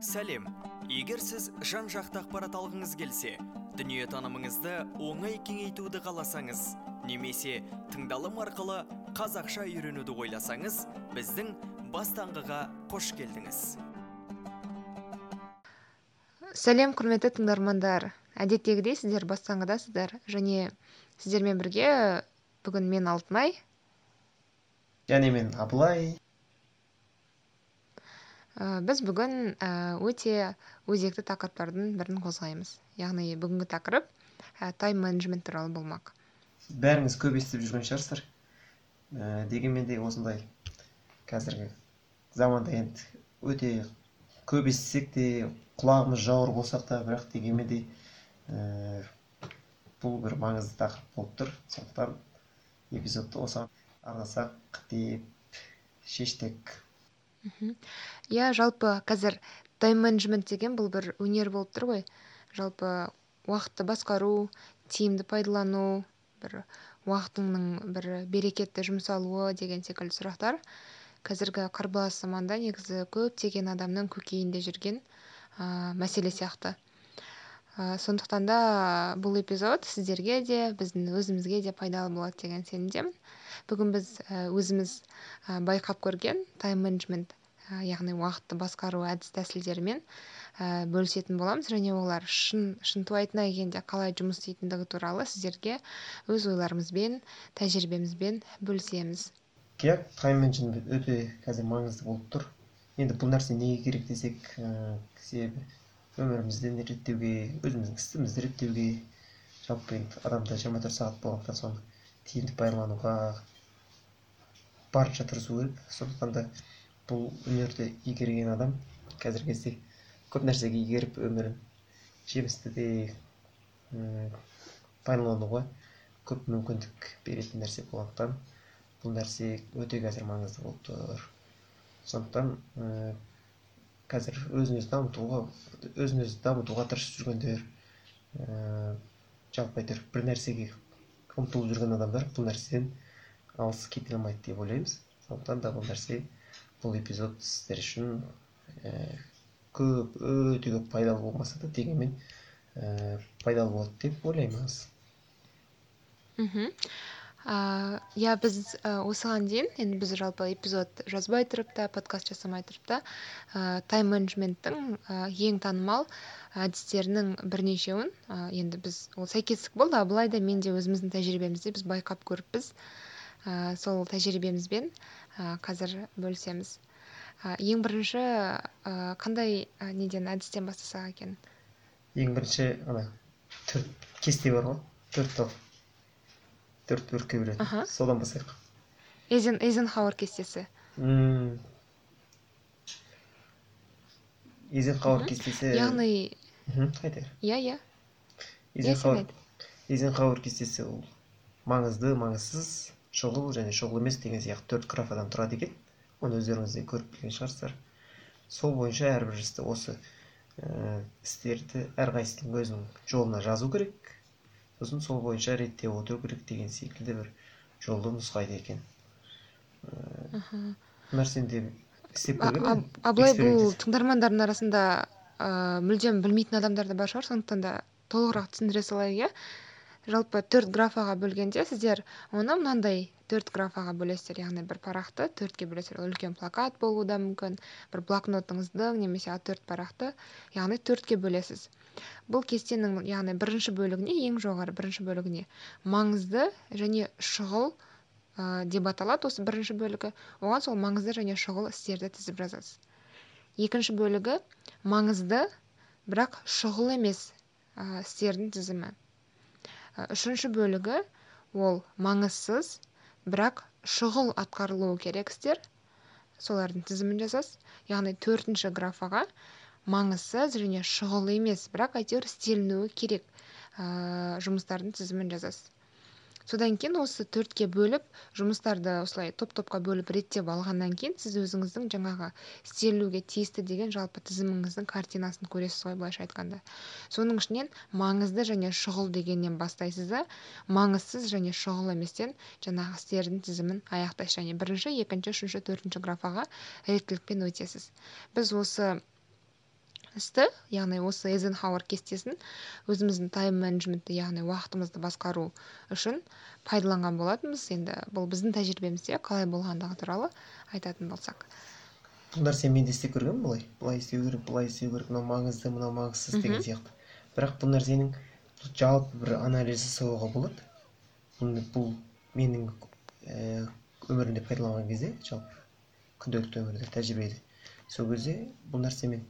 сәлем. Егер сіз жан жақты ақпарат алғыңыз келсе дүниетанымыңызды оңай кеңейтуді қаласаңыз немесе тыңдалым арқылы қазақша үйренуді ойласаңыз біздің бастаңғыға қош келдіңіз. Сәлем құрметті тыңдармандар. Әдеттегідей сіздер бастаңғыдасыздар және сіздермен бірге бүгін мен алтынай. Және мен абылай. Біз бүгін ә, өте өзекті тақырыптардың бірін қозғаймыз. Яғни бүгінгі тақырып тайм менеджмент туралы болмақ. Бәріңіз көп естіп жүрген шығарсыздар. Ә, дегенмен де осындай қазіргі заманда енді өте көп естісек те құлағымыз жауыр болсақ та бірақ дегенмен де ә, бұл бір маңызды тақырып болып тұр. Сондықтан эпизодты осыған арнасақ деп шештік. Иә жалпы қазір тайм менеджмент деген бұл бір өнер болып тұр ғой. Жалпы уақытты басқару тиімді пайдалану бір уақытыңның бір берекетті жұмсалуы деген секілді сұрақтар. Қазіргі қарбалас заманда негізі көптеген адамның көкейінде жүрген ә, мәселе сияқты. Ә, сондықтан да бұл эпизод сіздерге де біздің өзімізге де пайдалы болады деген сенімдемін. Бүгін біз өзіміз байқап көрген тайм менеджмент яғни уақытты басқару әдіс тәсілдерімен бөлісетін боламыз. Және олар шын шынтуайтына келгенде қалай жұмыс істейтіндігі туралы сіздерге өз ойларымызбен тәжірибемізбен бөлісеміз. Иә тайм менеджмент өте қазір маңызды болып тұр? Енді бұл нәрсе неге керек десек себебі өмірімізді реттеуге өзіміздің істімізді реттеуге жалпы енді адамда жиырма төрт сағат болғандықтан соны тиімді пайдалануға барынша тырысу керек. Сондықтан да бұл өнерді игерген адам қазіргі кезде көп нәрсеге игеріп өмірін жемісті де пайдалануға көп мүмкіндік беретін нәрсе болғандықтан бұл нәрсе өте қазір маңызды болып тұр сондықтан қазір өзін өзі дамытуға өзін өзі дамытуға тырысып жүргендер ә, жалпы әйтеуір бір нәрсеге ұмтылып жүрген адамдар бұл нәрседен алыс кете алмайды деп ойлаймыз сондықтан да бұл нәрсе бұл эпизод сіздер үшін ә, көп өте көп пайдалы болмаса да дегенмен ә, пайдалы болады деп ойлаймыз. Мхм иә біз ә, осыған дейін енді біз жалпы эпизод жазбай тұрып та подкаст жасамай тұрып та ә, тайм менеджменттің ә, ең танымал әдістерінің бірнешеуін ә, енді біз ол сәйкестік болды абылай да мен де өзіміздің тәжірибемізде біз байқап көріппіз. Ә, сол тәжірибемізбен қазір бөлісеміз. Ең бірінші қандай неден әдістен бастасақ екен? Ең бірінші ана төрт кесте бар ғой. Төрт топ төрт бөлікке бөледі содан бастайық. Эйзен эйзенхауэр кестесі. Эйзенхауэр кестесі. Яғни айта бер иә иә. Эйзенхауэр кестесі ол маңызды маңызсыз. Шұғыл және шұғыл емес деген сияқты төрт графадан тұрады екен. Оны өздеріңіз де көріп білген шығарсыздар. Сол бойынша әрбір істі осы ә, істерді әрқайсысының өзінің жолына жазу керек. Сосын сол бойынша реттеп отыру керек деген секілді бір жолды нұсқайды екен. Ыыы нәрсені де істеп көрген абылай бұл тыңдармандардың арасында ыыы мүлдем білмейтін адамдар да бар шығар. Сондықтан да толығырақ түсіндіре салайық иә. Жалпы төрт графаға бөлгенде сіздер оны мынандай төрт графаға бөлесіздер. Яғни бір парақты төртке бөлесіздер. Үлкен плакат болуы да мүмкін бір блокнотыңыздың немесе а төрт парақты яғни төртке бөлесіз. Бұл кестенің яғни бірінші бөлігіне ең жоғары бірінші бөлігіне маңызды және шұғыл ә, деп аталады осы бірінші бөлігі. Оған сол маңызды және шұғыл істерді тізіп жазасыз. Екінші бөлігі маңызды бірақ шұғыл емес ә, істердің тізімі. Үшінші бөлігі ол маңызсыз бірақ шұғыл атқарылуы керек істер. Солардың тізімін жазасыз яғни төртінші графаға маңызсыз және шұғыл емес бірақ әйтеуір істелінуі керек ә, жұмыстардың тізімін жазасыз содан кейін осы төртке бөліп жұмыстарды осылай топ топқа бөліп реттеп алғаннан кейін сіз өзіңіздің жаңағы істелінуге тиісті деген жалпы тізіміңіздің картинасын көресіз ғой былайша айтқанда. Соның ішінен маңызды және шұғыл дегеннен бастайсыз да маңызсыз және шұғыл еместен жаңағы істердің тізімін аяқтайсыз және бірінші екінші үшінші төртінші графаға реттілікпен өтесіз. Біз осы істі яғни осы эйзенхауэр кестесін өзіміздің тайм менеджментті яғни уақытымызды басқару үшін пайдаланған болатынбыз. Енді бұл біздің тәжірибемізде қалай болғандығы туралы айтатын болсақ. Бұл нәрсені мен де істеп көргенмін былай былай істеу керек былай істеу керек мынау маңызды мынау маңызсыз деген сияқты. Бірақ бұл нәрсенің жалпы бір анализ жасауға болады. Бұл, бұл менің ә, өмірімде пайдаланған кезде жалпы күнделікті өмірде тәжірибеде. Сол кезде бұл нәрсемен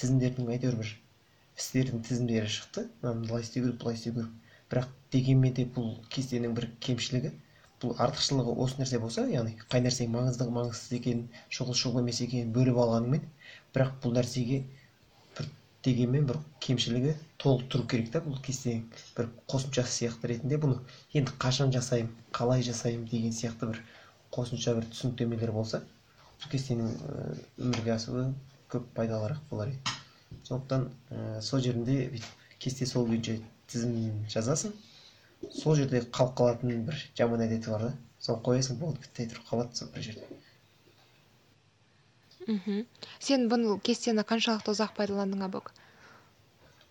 тізімдердің әйтеуір бір істердің тізімдері шықты. Мынаны істеу керек былай істеу керек бірақ дегенмен де бұл кестенің бір кемшілігі бұл артықшылығы осы нәрсе болса яғни қай нәрсенің маңызды маңызсыз екенін шұғыл шұғыл емес екенін бөліп алғанымен бірақ бұл нәрсеге бір дегенмен бір кемшілігі толық тұру керек та бұл кестенің бір қосымшасы сияқты ретінде бұны енді қашан жасаймын қалай жасаймын деген сияқты бір қосымша бір түсініктемелер болса бұл кестенің өмірге асуы көп пайдалырақ болар еді. Сондықтан ә, сол жерінде бүйтіп кесте сол күйінше тізімін жазасың. Сол жерде қалып қалатын бір жаман әдеті бар да. Соны қоясың болды бітті тұрып қалады сол бір жерде. Мхм. Сен бұл кестені қаншалықты ұзақ пайдаландың абок?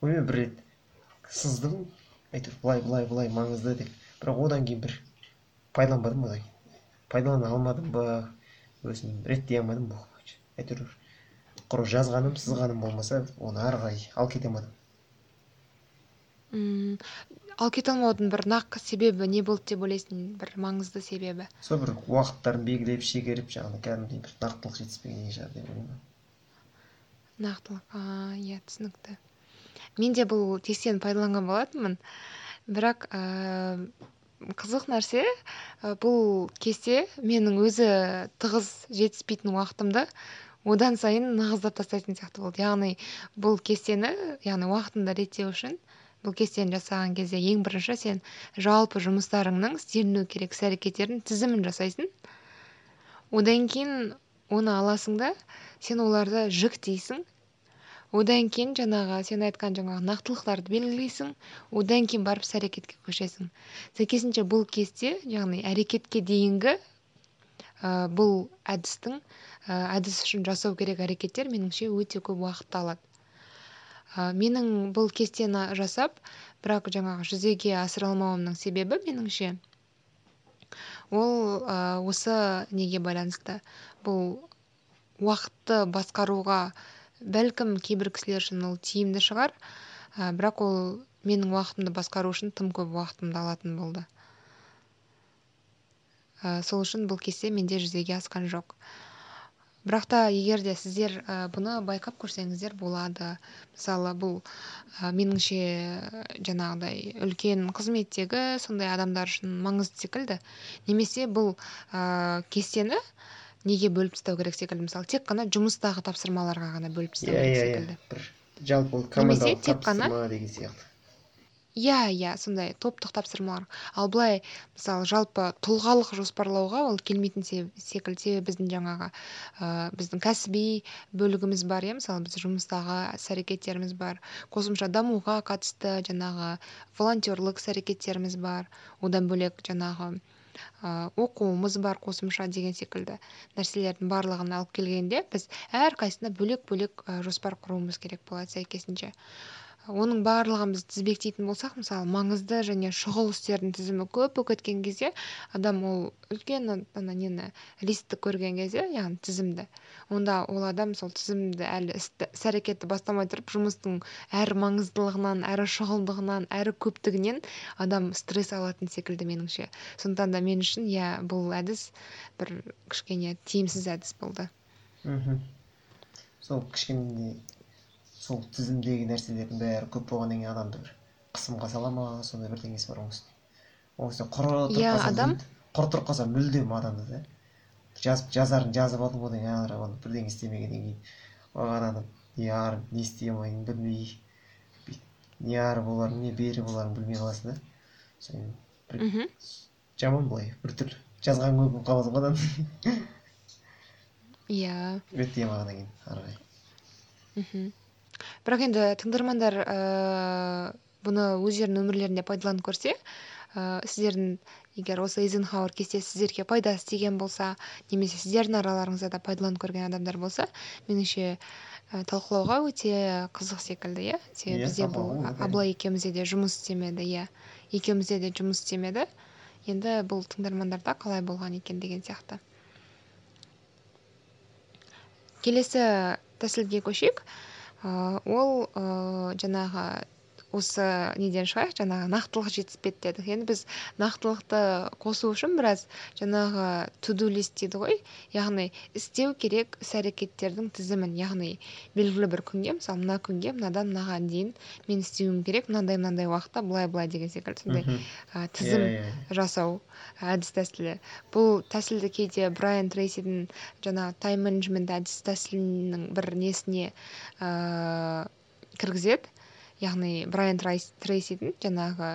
Білмеймін бір рет сыздым. Әйтеуір былай былай былай маңызды деп. Бірақ одан кейін бір пайдаланбадым одан пайдалана алмадым ба? Өзім реттей алмадым бұл әйтеуір құр жазғаным сызғаным болмаса оны ары қарай алып кете алмадым. Мм алып кете алмаудың бір нақты себебі не болды деп ойлайсың? бір маңызды себебі. Сол бір уақыттарын белгілеп шегеріп жаңағыдай кәдімгідей бір нақтылық жетіспеген шығар деп ойлаймын. Нақтылық иә түсінікті. Мен де бұл кестені пайдаланған болатынмын. Бірақ ә, қызық нәрсе бұл кесте менің өзі тығыз жетіспейтін уақытымды одан сайын нығыздап тастайтын сияқты болды. Яғни бұл кестені яғни уақытыңды реттеу үшін бұл кестені жасаған кезде ең бірінші сен жалпы жұмыстарыңның істеліну керек іс әрекеттердің тізімін жасайсың. Одан кейін оны аласың да сен оларды жіктейсің. Одан кейін жаңағы сен айтқан жаңағы нақтылықтарды белгілейсің. Одан кейін барып іс әрекетке көшесің. Сәйкесінше бұл кесте яғни әрекетке дейінгі бұл әдістің ә, әдіс үшін жасау керек әрекеттер меніңше өте көп уақытты алады. Ә, менің бұл кестені жасап бірақ жаңағы жүзеге асыра алмауымның себебі меніңше ол осы неге байланысты? Бұл уақытты басқаруға бәлкім кейбір кісілер үшін ол тиімді шығар. Бірақ ол менің уақытымды басқару үшін тым көп уақытымды алатын болды. Сол үшін бұл кесте менде жүзеге асқан жоқ. Бірақ та егер де сіздер ә, бұны байқап көрсеңіздер болады. Мысалы бұл ә, меніңше жаңағыдай үлкен қызметтегі сондай адамдар үшін маңызды секілді. Немесе бұл кестені неге бөліп тастау керек секілді? Мысалы тек қана жұмыстағы тапсырмаларға ғана бөліп тастау иә, керек иә, секілді. Бір жалпы тек қана деген сияқты. Иә иә сондай топтық тапсырмалар. Ал былай мысалы жалпы тұлғалық жоспарлауға ол келмейтін секілді себебі біздің жаңағы ә, біздің кәсіби бөлігіміз бар иә мысалы біз жұмыстағы іс әрекеттеріміз бар қосымша дамуға қатысты жаңағы волонтерлік іс әрекеттеріміз бар одан бөлек жаңағы ә, оқуымыз бар қосымша деген секілді нәрселердің барлығын алып келгенде біз әрқайсысына бөлек бөлек жоспар құруымыз керек болады сәйкесінше. Оның барлығын біз тізбектейтін болсақ мысалы маңызды және шұғыл істердің тізімі көп болып кеткен кезде адам ол үлкен ана нені листті көрген кезде яғни тізімді. Онда ол адам сол тізімді әлі іс әрекетті бастамай тұрып жұмыстың әрі маңыздылығынан әрі шұғылдығынан әрі көптігінен адам стресс алатын секілді меніңше. Сондықтан да мен үшін иә бұл әдіс бір кішкене тиімсіз әдіс болды. Мхм. Сол кішкене сол тізімдегі нәрселердің бәрі көп болғаннан кейін адамды бір қысымға сала ма сондай бірдеңесі бар оның үстіне оның үстіне құр тұрып иә қалса адам? құр тұрып қалса мүлдем адамды да. Жазып жазарын жазып алдым одан кейін ары қарай бірдеңе істемегеннен кейін оған адам не ары не істей алмайтынын білмей не ары боларын не бері боларын білмей қаласың да. Содан бір мхм. жаман былай біртүрлі жазған көп болып қалады ғой адам иә. Реттей алмағаннан кейін ары қарай. Мхм. Бірақ енді тыңдармандар ә, бұны өздерінің өмірлерінде пайдаланып көрсе ә, сіздердің егер осы эйзенхауэр кестесі сіздерге пайдасы тиген болса немесе сіздердің араларыңызда да пайдаланып көрген адамдар болса меніңше ә, талқылауға өте қызық секілді иә? Себебі Иә, бізде бұл абылай екеумізде де жұмыс істемеді иә? Екеумізде де жұмыс істемеді. Енді бұл тыңдармандарда қалай болған екен деген сияқты. Келесі тәсілге көшейік. Ол ә, жаңағы осы неден шығайық жаңағы нақтылық жетіспеді дедік. Енді біз нақтылықты қосу үшін біраз жаңағы туду лист дейді ғой. Яғни істеу керек іс әрекеттердің тізімін яғни белгілі бір күнге мысалы мына күнге мынадан мынаған дейін мен істеуім керек мынандай мынандай уақытта былай былай деген секілді сондай ә, тізім Иә, иә. жасау әдіс тәсілі. Бұл тәсілді кейде брайан трейсидің жаңағы тайм менеджмент әдіс тәсілінің бір несіне ыыы кіргізеді. Яғни брайан трейсидің жаңағы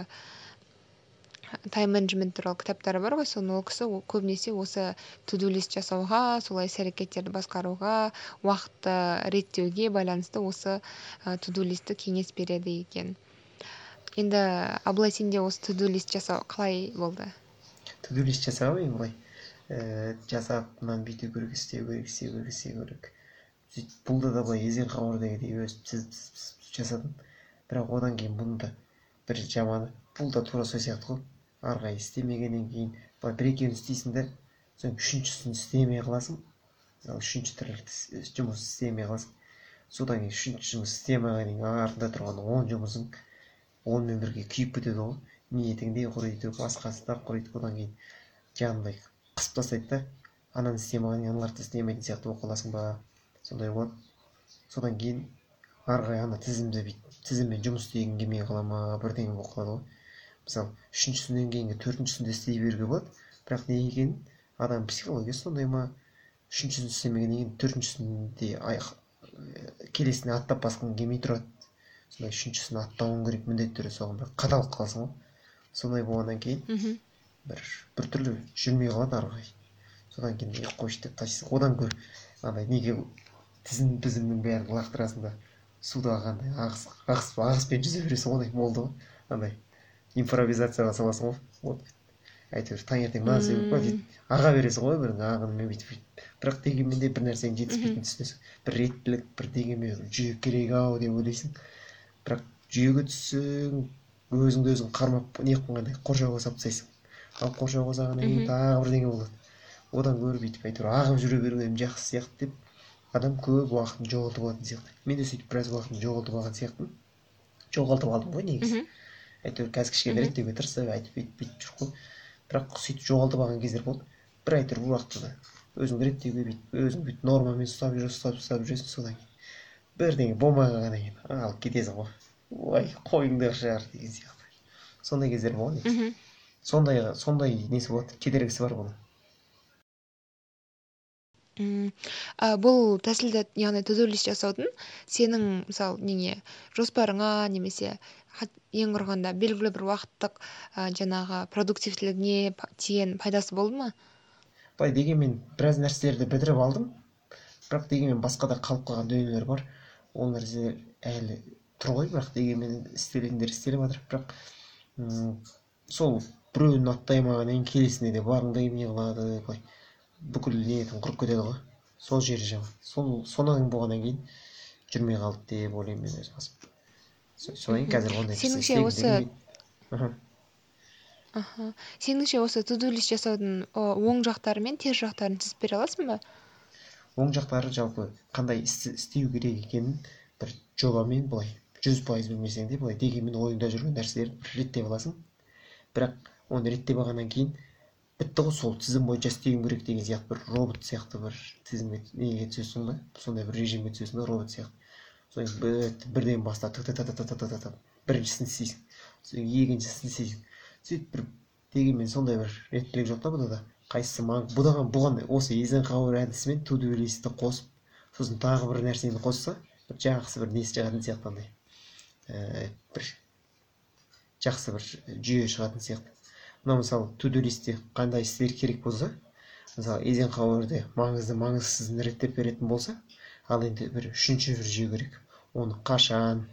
тайм менеджмент туралы кітаптары бар ғой. Соны ол кісі көбінесе осы туду лист жасауға солай іс әрекеттерді басқаруға уақытты реттеуге байланысты осы туду листті кеңес береді екен. Енді абылай сенде осы туду лист жасау қалай болды? Туду лист жасағанмын мен былай ііі жасап мынаны бүйту керек істеу керек істеу керек істеу керек. Сөйтіп бұлда да былай өстіп тізіп тізіп тізіп жасадым. Бірақ одан кейін бұның да бір жаманы бұл да тура сол сияқты ғой. Ары қарай істемегеннен кейін былай бір екеуін істейсің да содан үшіншісін істемей қаласың. Мысалы үшінші тірлік іс- жұмыс істемей қаласың. Содан кейін үшінші жұмыс істемегеннен кейін артында тұрған он жұмысың онымен бірге күйіп кетеді ғой. Ниетің де құриды басқасы да құриды одан кейін жаңағындай қысып тастайды да ананы істемеген аналарды істемейтін сияқты болып қаласың ба? Сондай болады. Содан кейін ары қарай ана тізімді бүйтіп тізіммен жұмыс істегің келмей қала ма бірдеңе болып қалады ғой. Мысалы үшіншісінен кейінгі төртіншісінде істей беруге болады. Бірақ неге екенін адам психологиясы сондай ма? Үшіншісін істемегеннен кейін төртіншісінде аяқ келесіне аттап басқың келмей тұрады. Сондай үшіншісін аттауың керек міндетті түрде соған бір қадалып қаласың ғой. Сондай болғаннан кейін мхм. бір біртүрлі жүрмей қалады ары қарай. Содан кейін е қойшы деп тастайсың одан гөрі андай неге тізім тізімнің бәрін лақтырасың да? Судағы андай ағыс ағыс ағыспен жүзе бересің ғой болды ғой. Андай импровизацияға саласың ғой. Вот. Әйтеуір таңертең мынаны істеу керек па аға бересің ғой бір ағынымен бүйтіп бүйтіп. Бірақ дегенмен де бір нәрсенің жетіспейтінін түсінесің. Бір реттілік бір дегенмен жүйе керек ау деп ойлайсың. Бірақ жүйеге түссең өзіңді өзің қармап не қылғандай қоршауға салып тастайсың. Ал қоршауға салғаннан кейін тағы бірдеңе болады. Одан гөрі бүйтіп әйтеуір ағып жүре бергенім жақсы сияқты деп адам көп уақытын жоғалтып алатын сияқты. Мен де сөйтіп біраз уақытын жоғалтып алған сияқтымын. Жоғалтып алдым ғой негізі. Әйтеуір қазір кішкене реттеуге тырысып әйтіп бүйтіп бүйтіп жүріп қой. Бірақ сөйтіп жоғалтып алған кездер болды. Бір әйтеуір бір уақытта да өзіңді реттеуге бүйтіп өзің бүйтіп нормамен ұстап жүр ұстап ұстап жүресің содан кейін. Бірдеңе болмай қалғаннан кейін алып кетесің ғой ой қойыңдар шығар деген сияқты. Сондай кездер болған негізі. Сондай сондай несі болады? Кедергісі бар бұның. М, а, бұл тәсілді яғни лист жасаудың сенің мысалы неге жоспарыңа немесе ең құрығанда белгілі бір уақыттық а, жаңағы продуктивтілігіне па- тиген пайдасы болды ма? Былай дегенмен біраз нәрселерді бітіріп алдым. Бірақ дегенмен басқа да қалып қалған дүниелер бар. Ол нәрселер әлі тұр ғой. Бірақ дегенмен істелетіндер істеліп жатыр. Бірақ м, сол біреуін аттай алмағаннан кейін келесіне де барғың да келмей қалады былай. Бүкіл ниетің құрып кетеді ғой. Сол жері жаман. Сол сонан болғаннан кейін жүрмей қалды деп ойлаймын мен өз басым. Со- содан кейін қазір ондай Сеніңше осы- аха. Сеніңше осы туду лист жасаудың оң жақтары мен теріс жақтарын тізіп бере аласың ба? Оң жақтары жалпы қандай істі істеу керек екенін бір жобамен былай жүз пайыз білмесең де былай дегенмен ойыңда жүрген нәрселерді реттеп аласың. Бірақ оны реттеп алғаннан кейін бітті ғой сол тізім бойынша істеуім керек деген сияқты бір робот сияқты бір тізімге неге түсесің да сондай бір режимге түсесің да робот сияқты содан бірден бастап бірден баста біріншісін істейсің содан екіншісін істейсің сөйтіп бір дегенмен сондай бір реттілік жоқ та бұнда да қайсысы маң бұдаған бұған осы изенхауэр әдісімен туду листті қосып сосын тағы бір нәрсені қосса бір жақсы бір несі шығатын сияқты андай ііі бір жақсы бір жүйе шығатын сияқты мына мысалы туду листте қандай істер керек болса мысалы эйзенхауэрде маңызды маңызсызын реттеп беретін болса ал енді бір үшінші бір жүйе керек. Оны қашан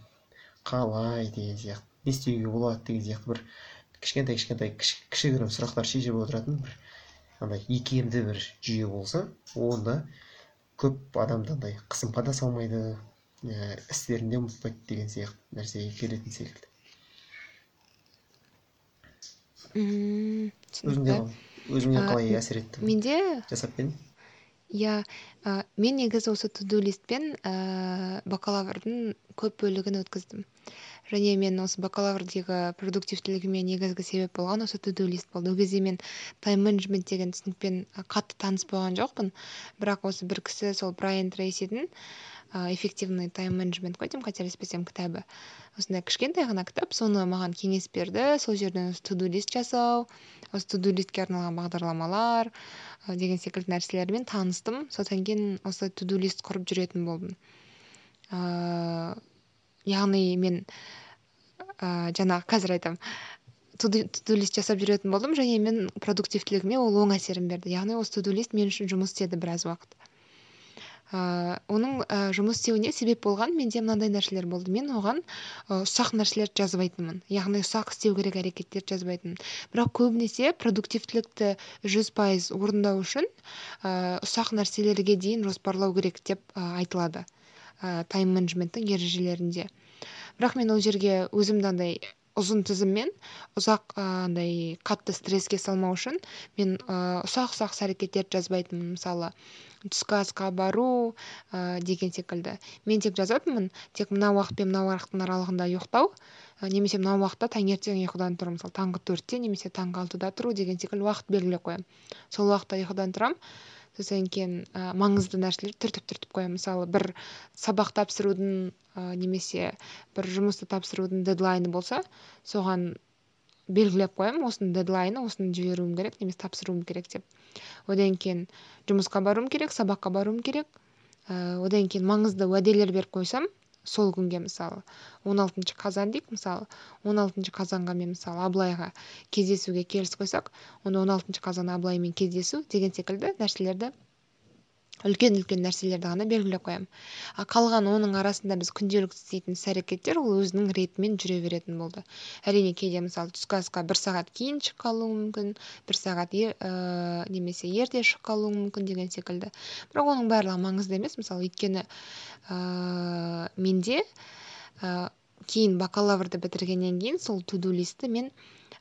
қалай деген сияқты не істеуге болады деген сияқты бір кішкентай кішкентай кішігірім сұрақтар шешіп отыратын бір андай икемді бір жүйе болса онда көп адамды андай қысымға да салмайды ә, істерін де ұмытпайды деген сияқты нәрсеге келетін секілді. Мм өзіңе қалай әсер етті менде? Жасап едің иә мен негізі осы туду листпен ә, бакалаврдың көп бөлігін өткіздім. Және мен осы бакалаврдегі продуктивтілігіме негізгі себеп болған осы туду лист болды. Ол кезде мен тайм менеджмент деген түсінікпен қатты таныс болған жоқпын. Бірақ осы бір кісі сол брайан трейсидің эффективный тайм менеджмент қой деймін қателеспесем кітабы осындай кішкентай ғана кітап соны маған кеңес берді сол жерден туду лист жасау осы туду листке арналған бағдарламалар деген секілді нәрселермен таныстым. Содан кейін осы туду лист құрып жүретін болдым. Ыыы яғни мен ыыы жаңағы қазір айтамын туду лист жасап жүретін болдым және мен продуктивтілігіме ол оң әсерін берді. Яғни осы туду лист мен үшін жұмыс істеді біраз уақыт. Ыыы оның ә, жұмыс істеуіне себеп болған менде мынандай нәрселер болды. Мен оған ұсақ нәрселерді жазбайтынмын. Яғни ұсақ істеу керек әрекеттерді жазбайтынмын. Бірақ көбінесе продуктивтілікті жүз пайыз орындау үшін ә, ұсақ нәрселерге дейін жоспарлау керек деп айтылады тайм менеджменттің ережелерінде. Бірақ мен ол жерге өзімді андай ұзын тізіммен ұзақ андай қатты стресске салмау үшін мен ұсақ ұсақ іс әрекеттерді жазбайтынмын. Мысалы түскі асқа бару деген секілді. Мен тек жазатынмын тек мына уақыт пен мына уақыттың аралығында ұйықтау немесе мына уақытта таңертең ұйқыдан тұру мысалы таңғы төртте немесе таңғы алтыда тұру деген секілді уақыт белгілеп қоямын. Сол уақытта ұйқыдан тұрамын. Содан кейін ә, маңызды нәрселерді түртіп түртіп қоямын мысалы бір сабақ тапсырудың ә, немесе бір жұмысты тапсырудың дедлайны болса соған белгілеп қоямын осының дедлайны осыны жіберуім керек немесе тапсыруым керек деп. Одан кейін жұмысқа баруым керек сабаққа баруым керек. Ә, одан кейін маңызды уәделер беріп қойсам сол күнге мысалы он алтыншы қазан дейік мысалы он алтыншы қазанға мен мысалы абылайға кездесуге келісіп қойсақ онда он алтыншы қазан абылаймен кездесу деген секілді нәрселерді үлкен үлкен нәрселерді ғана белгілеп қоямын. А қалған оның арасында біз күнделікті істейтін іс әрекеттер ол өзінің ретімен жүре беретін болды. Әрине кейде мысалы түскі асқа бір сағат кейін шығып қалуым мүмкін бір сағат ер, ә, немесе ерте шығып қалуым мүмкін деген секілді. Бірақ оның барлығы маңызды емес. Мысалы өйткені ә, менде ә, кейін бакалаврды бітіргеннен кейін сол туду листті мен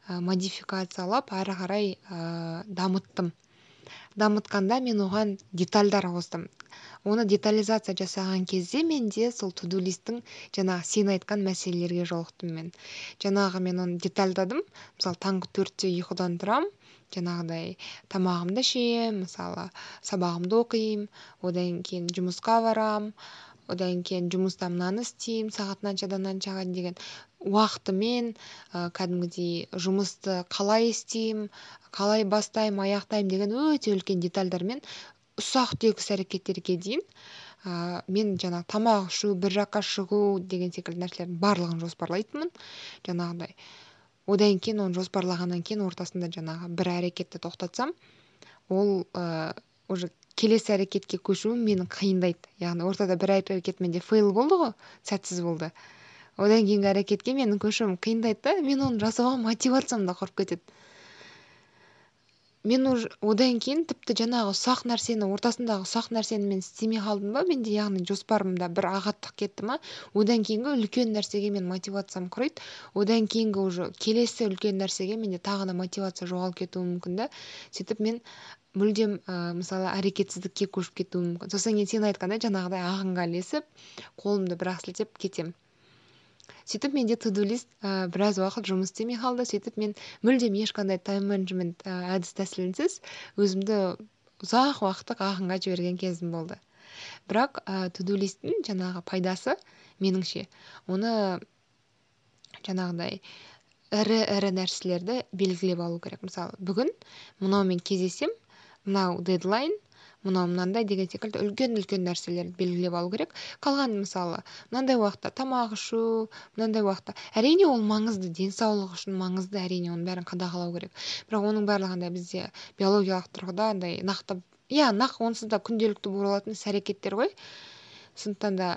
ә, модификациялап ары қарай ә, дамыттым. Дамытқанда мен оған детальдар қостым оны детализация жасаған кезде менде сол туду листтің жаңағы сен айтқан мәселелерге жолықтым мен. Жаңағы мен оны детальдадым. Мысалы таңғы төртте ұйқыдан тұрамын жаңағыдай тамағымды ішемін мысалы сабағымды оқимын одан кейін жұмысқа барамын одан кейін жұмыста мынаны істеймін сағат мынаншадан мынаншаға деген уақытымен ә, кәдімгідей жұмысты қалай істеймін қалай бастаймын аяқтаймын деген өте үлкен детальдармен ұсақ түйек іс әрекеттерге дейін ә, мен жаңағы тамақ ішу бір жаққа шығу деген секілді нәрселердің барлығын жоспарлайтынмын. Жаңағыдай одан кейін оны жоспарлағаннан кейін ортасында жаңағы бір әрекетті тоқтатсам ол уже келесі әрекетке көшуім мені қиындайды. Яғни ортада бір әрекет менде фейл болды ғой сәтсіз болды. Одан кейінгі әрекетке менің көшуім қиындайды да мен оны жасауға мотивациям да құрып кетеді. Мен уже одан кейін тіпті жаңағы ұсақ нәрсені ортасындағы ұсақ нәрсені мен істемей қалдым ба менде яғни жоспарымда бір ағаттық кетті ма одан кейінгі үлкен нәрсеге мен мотивациям құриды одан кейінгі уже келесі үлкен нәрсеге менде тағы да мотивация жоғалып кетуі мүмкін да. Сөйтіп мен мүлдем ә, мысалы әрекетсіздікке көшіп кетуім мүмкін. Сосын кейін сен айтқандай жаңағыдай ағынға ілесіп қолымды бір ақ сілтеп кетемін сөйтіп менде туду лист ә, біраз уақыт жұмыс істемей қалды. Сөйтіп мен мүлдем ешқандай тайм менеджмент ә, әдіс тәсілінсіз өзімді ұзақ уақыттық ағынға жіберген кезім болды. Бірақ ә, туду листтің жаңағы пайдасы меніңше оны жаңағыдай ірі ірі нәрселерді белгілеп алу керек. Мысалы бүгін мынаумен кездесем мынау дедлайн мынау мынандай деген секілді үлкен үлкен нәрселерді белгілеп алу керек. Қалған мысалы мынандай уақытта тамақ ішу мынандай уақытта әрине ол маңызды денсаулық үшін маңызды әрине оның бәрін қадағалау керек. Бірақ оның барлығы бізде биологиялық тұрғыда андай нақты иә нақ онсыз да күнделікті болып алатын іс әрекеттер ғой. Сондықтан да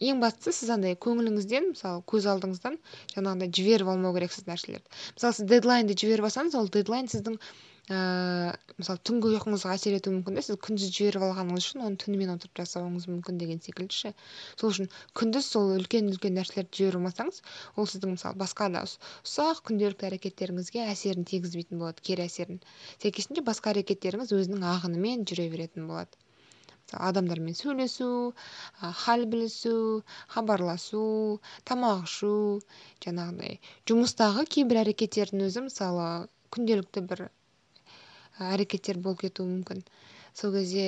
ең бастысы сіз андай көңіліңізден мысалы көз алдыңыздан жаңағыдай жіберіп алмау керексіз нәрселерді. Мысалы сіз дедлайнды жіберіп алсаңыз ол дедлайн сіздің ыыы мысалы түнгі ұйқыңызға әсер етуі мүмкін да сіз күндіз жіберіп алғаныңыз үшін оны түнімен отырып жасауыңыз мүмкін деген секілді ше сол үшін күндіз сол үлкен үлкен нәрселерді жіберіп алмасаңыз ол сіздің мысалы басқа да ұсақ күнделікті әрекеттеріңізге әсерін тигізбейтін болады кері әсерін. Сәйкесінше басқа әрекеттеріңіз өзінің ағынымен жүре беретін болады. Мысалы адамдармен сөйлесу хал білісу хабарласу тамақ ішу жаңағыдай жұмыстағы кейбір әрекеттердің өзі мысалы күнделікті бір әрекеттер болып кетуі мүмкін. Сол кезде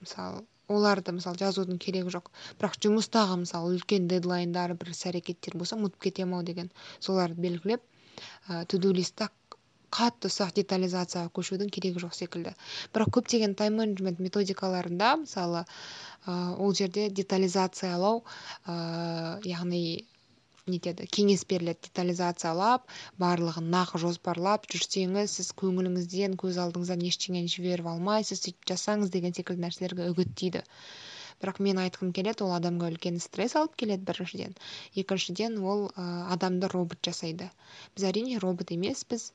мысалы оларды мысалы жазудың керегі жоқ. Бірақ жұмыстағы мысалы үлкен дедлайндар бір іс әрекеттер болса ұмытып кетемін ау деген соларды белгілеп туду листті қатты ұсақ детализацияға көшудің керегі жоқ секілді. Бірақ көптеген тайм менеджмент методикаларында мысалы ол жерде детализациялау яғни нетеді кеңес беріледі детализациялап барлығын нақ жоспарлап жүрсеңіз сіз көңіліңізден көз алдыңыздан ештеңені жіберіп алмайсыз сөйтіп жасаңыз деген секілді нәрселерге үгіттейді. Бірақ мен айтқым келеді ол адамға үлкен стресс алып келеді біріншіден. Екіншіден ол ә, адамды робот жасайды. Біз әрине робот емеспіз.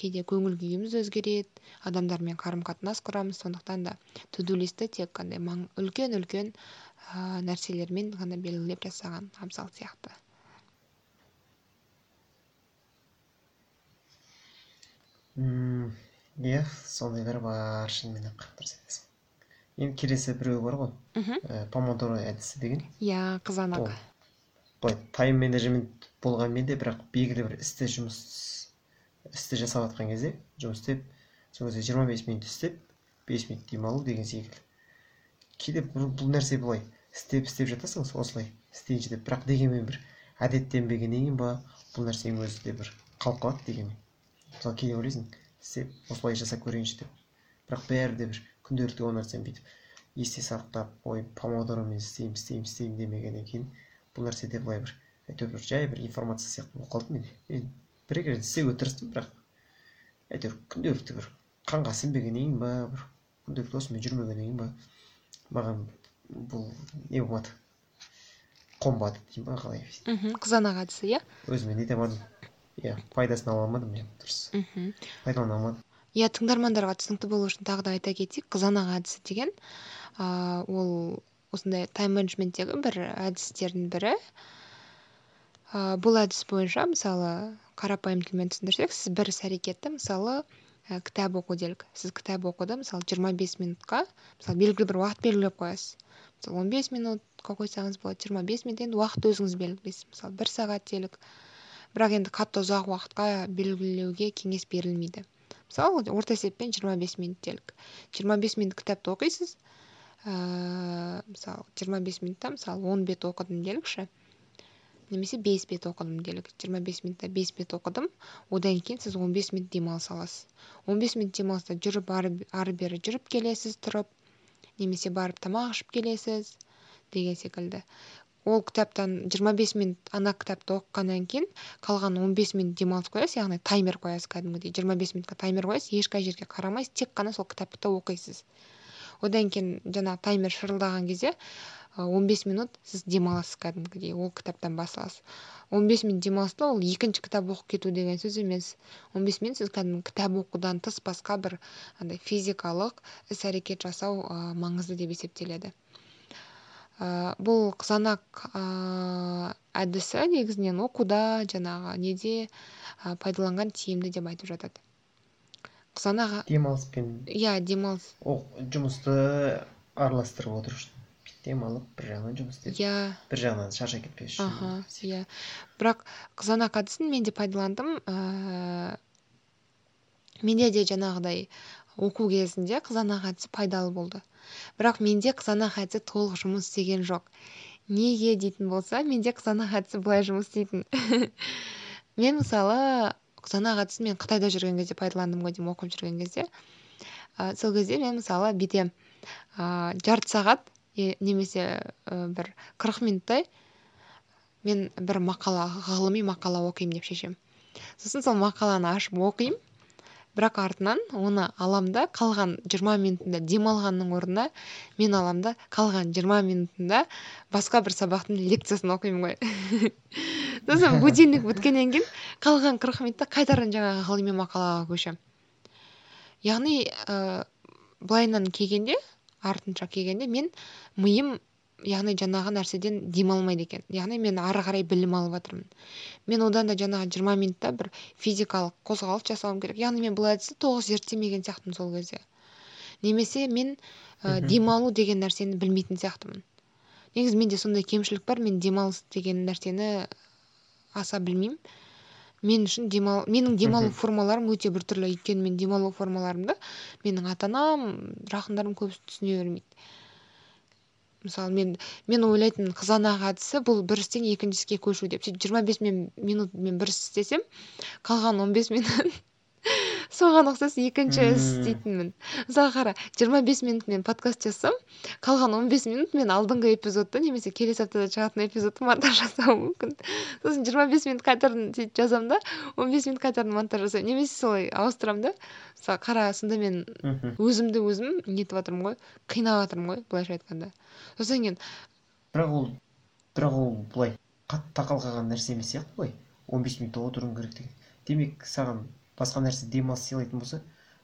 Кейде көңіл күйіміз өзгереді адамдармен қарым қатынас құрамыз. Сондықтан да туду листті тек қандай үлкен үлкен ә, нәрселермен ғана белгілеп жасаған абзал сияқты. Иә сондайлар бар шынымен ақ дұрыс айтасың енді келесі біреу бар ғой. Мхм. Ә, помодоро әдісі деген. Иә қызанақ. Былай тайм менеджмент болғанмен де бірақ белгілі бір істі жұмыс істі жасап жатқан кезде жұмыс істеп сол кезде жиырма бес минут істеп бес минут демалу деген секілді. Кейде бұл, бұл нәрсе былай істеп істеп жатасың осылай істейінші деп. Бірақ дегенмен бір әдеттенбегеннен кейін ба бұл нәрсенің өзі де бір қалып қалады дегенмен. Мысалы кейде ойлайсың істеп осылай жасап көрейінші деп. Бірақ бәрі де бір күнделікті ол нәрсені бүйтіп есте сақтап ой помодоромен істеймін істеймін істеймін демегеннен кейін бұл нәрседе былай бір әйтеуір бір жай бір информация сияқты болып қалды менде. Мен бір екі рет істеуге тырыстым бірақ әйтеуір күнделікті бір қанға сіңбегеннен кейін ба бір күнделікті осымен жүрмегеннен кейін ба маған бұл не болмады. Қонбады дейін ба қалай. Мхм қызанақ әдісі иә? Өзіме нете алмадым иә пайдасын ала алмадым иә дұрыс. Мхм. Пайдалана алмадым. Иә тыңдармандарға түсінікті болу үшін тағы да айта кетейік. Қызанақ әдісі деген ыыы ол осындай тайм менеджменттегі бір әдістердің бірі. Ыыы бұл әдіс бойынша мысалы қарапайым тілмен түсіндірсек сіз бір іс әрекетті мысалы ә, кітап оқу делік. Сіз кітап оқуды мысалы жиырма бес минутқа мысалы белгілі бір уақыт белгілеп қоясыз. Мысалы он бес минутқа қойсаңыз болады жиырма бес минут енді уақытты өзіңіз белгілейсіз. Мысалы бір сағат делік. Бірақ енді қатты ұзақ уақытқа белгілеуге кеңес берілмейді. Мысалы орта есеппен жиырма бес минут делік жиырма бес минут кітапты оқисыз ыыы мысалы жиырма бес минутта мысалы он бет оқыдым делікші. Немесе бес бет оқыдым делік. Жиырма бес минутта бес бет оқыдым одан кейін сіз он бес минут демалыс аласыз. Он бес минут демалыста жүріп ары бері жүріп келесіз тұрып немесе барып тамақ ішіп келесіз деген секілді. Ол кітаптан жиырма бес минут ана кітапты оқығаннан кейін қалған он бес минут демалыс қоясыз яғни таймер қоясыз кәдімгідей. Жиырма бес минутқа таймер қоясыз ешқай жерге қарамайсыз тек қана сол кітапты оқисыз. Одан кейін жаңағы таймер шырылдаған кезде он бес минут сіз демаласыз кәдімгідей ол кітаптан бас аласыз он бес минут демалыста ол екінші кітап оқып кету деген сөз емес. Он бес минут сіз кәдімгі кітап оқудан тыс басқа бір андай физикалық іс әрекет жасау маңызды деп есептеледі. Ә, бұл қызанақ ә, әдісі негізінен оқуда жаңағы неде ә, пайдаланған тиімді деп айтып жатады. Қызанақ демалыспен иә демалыс. Жұмысты араластырып отыру үшін демалып бір жағынан жұмыс істеп иә. Бір жағынан шаршап кетпес үшін аха иә. Бірақ қызанақ әдісін мен де пайдаландым. Ә, менде де жаңағыдай оқу кезінде қызанақ әдісі пайдалы болды. Бірақ менде қызанақ әдісі толық жұмыс істеген жоқ. Неге дейтін болса менде қызанақ әдісі былай жұмыс істейтін. Мен мысалы қызанақ әдісін мен қытайда жүрген кезде пайдаландым ғой деймін оқып жүрген кезде. Ә, сол кезде мен мысалы бүйтемін ә, жарты сағат немесе ә, бір қырық минуттай мен бір мақала ғылыми мақала оқимын деп шешемін. Сосын сол мақаланы ашып оқимын. Бірақ артынан оны алам да қалған жиырма минутында демалғанның орнына мен алам да қалған жиырма минутында басқа бір сабақтың лекциясын оқимын ғой. Сосын будильник біткеннен кейін қалған қырық минутта қайтадан жаңағы ғылыми мақалаға көшемін. Яғни ә, былайынан келгенде артынша келгенде мен миым яғни жаңағы нәрседен демалмайды екен. Яғни мен ары қарай білім алып жатырмын. Мен одан да жаңағы жиырма минутта бір физикалық қозғалыс жасауым керек. Яғни мен бұл әдісті толық зерттемеген сияқтымын сол кезде. Немесе мен ә, демалу деген нәрсені білмейтін сияқтымын. Негізі менде сондай кемшілік бар. Мен демалыс деген нәрсені аса білмеймін. Мен үшін демал менің демалу формаларым өте біртүрлі өйткені мен демалу формаларымды менің ата анам жақындарым көбісі түсіне бермейді. Мысалы мен мен ойлайтынмын қызанақ әдісі бұл бір істен екінші көшу деп. Сөйтіп жиырма бес минут мен бір іс істесем қалған он бес минут соған ұқсас екінші іс істейтінмін мысалы қара. жиырма бес минут мен подкаст жазсам қалған он бес минут мен алдыңғы эпизодты немесе келесі аптада шығатын эпизодты монтаж жасауым мүмкін. Сосын жиырма бес минут қайтадан сөйтіп жазамын да он бес минут қайтадан монтаж жасаймын. Немесе солай ауыстырамын да мысалы қара сонда мен өзімді өзім нетіп жатырмын ғой қинап жатырмын ғой былайша айтқанда. Содан кейін бірақ ол бірақ ол былай қатты тақал қалған нәрсе емес сияқты ғой. он бес минут отыруың керек деген. Демек саған басқа нәрсе демалыс сыйлайтын болса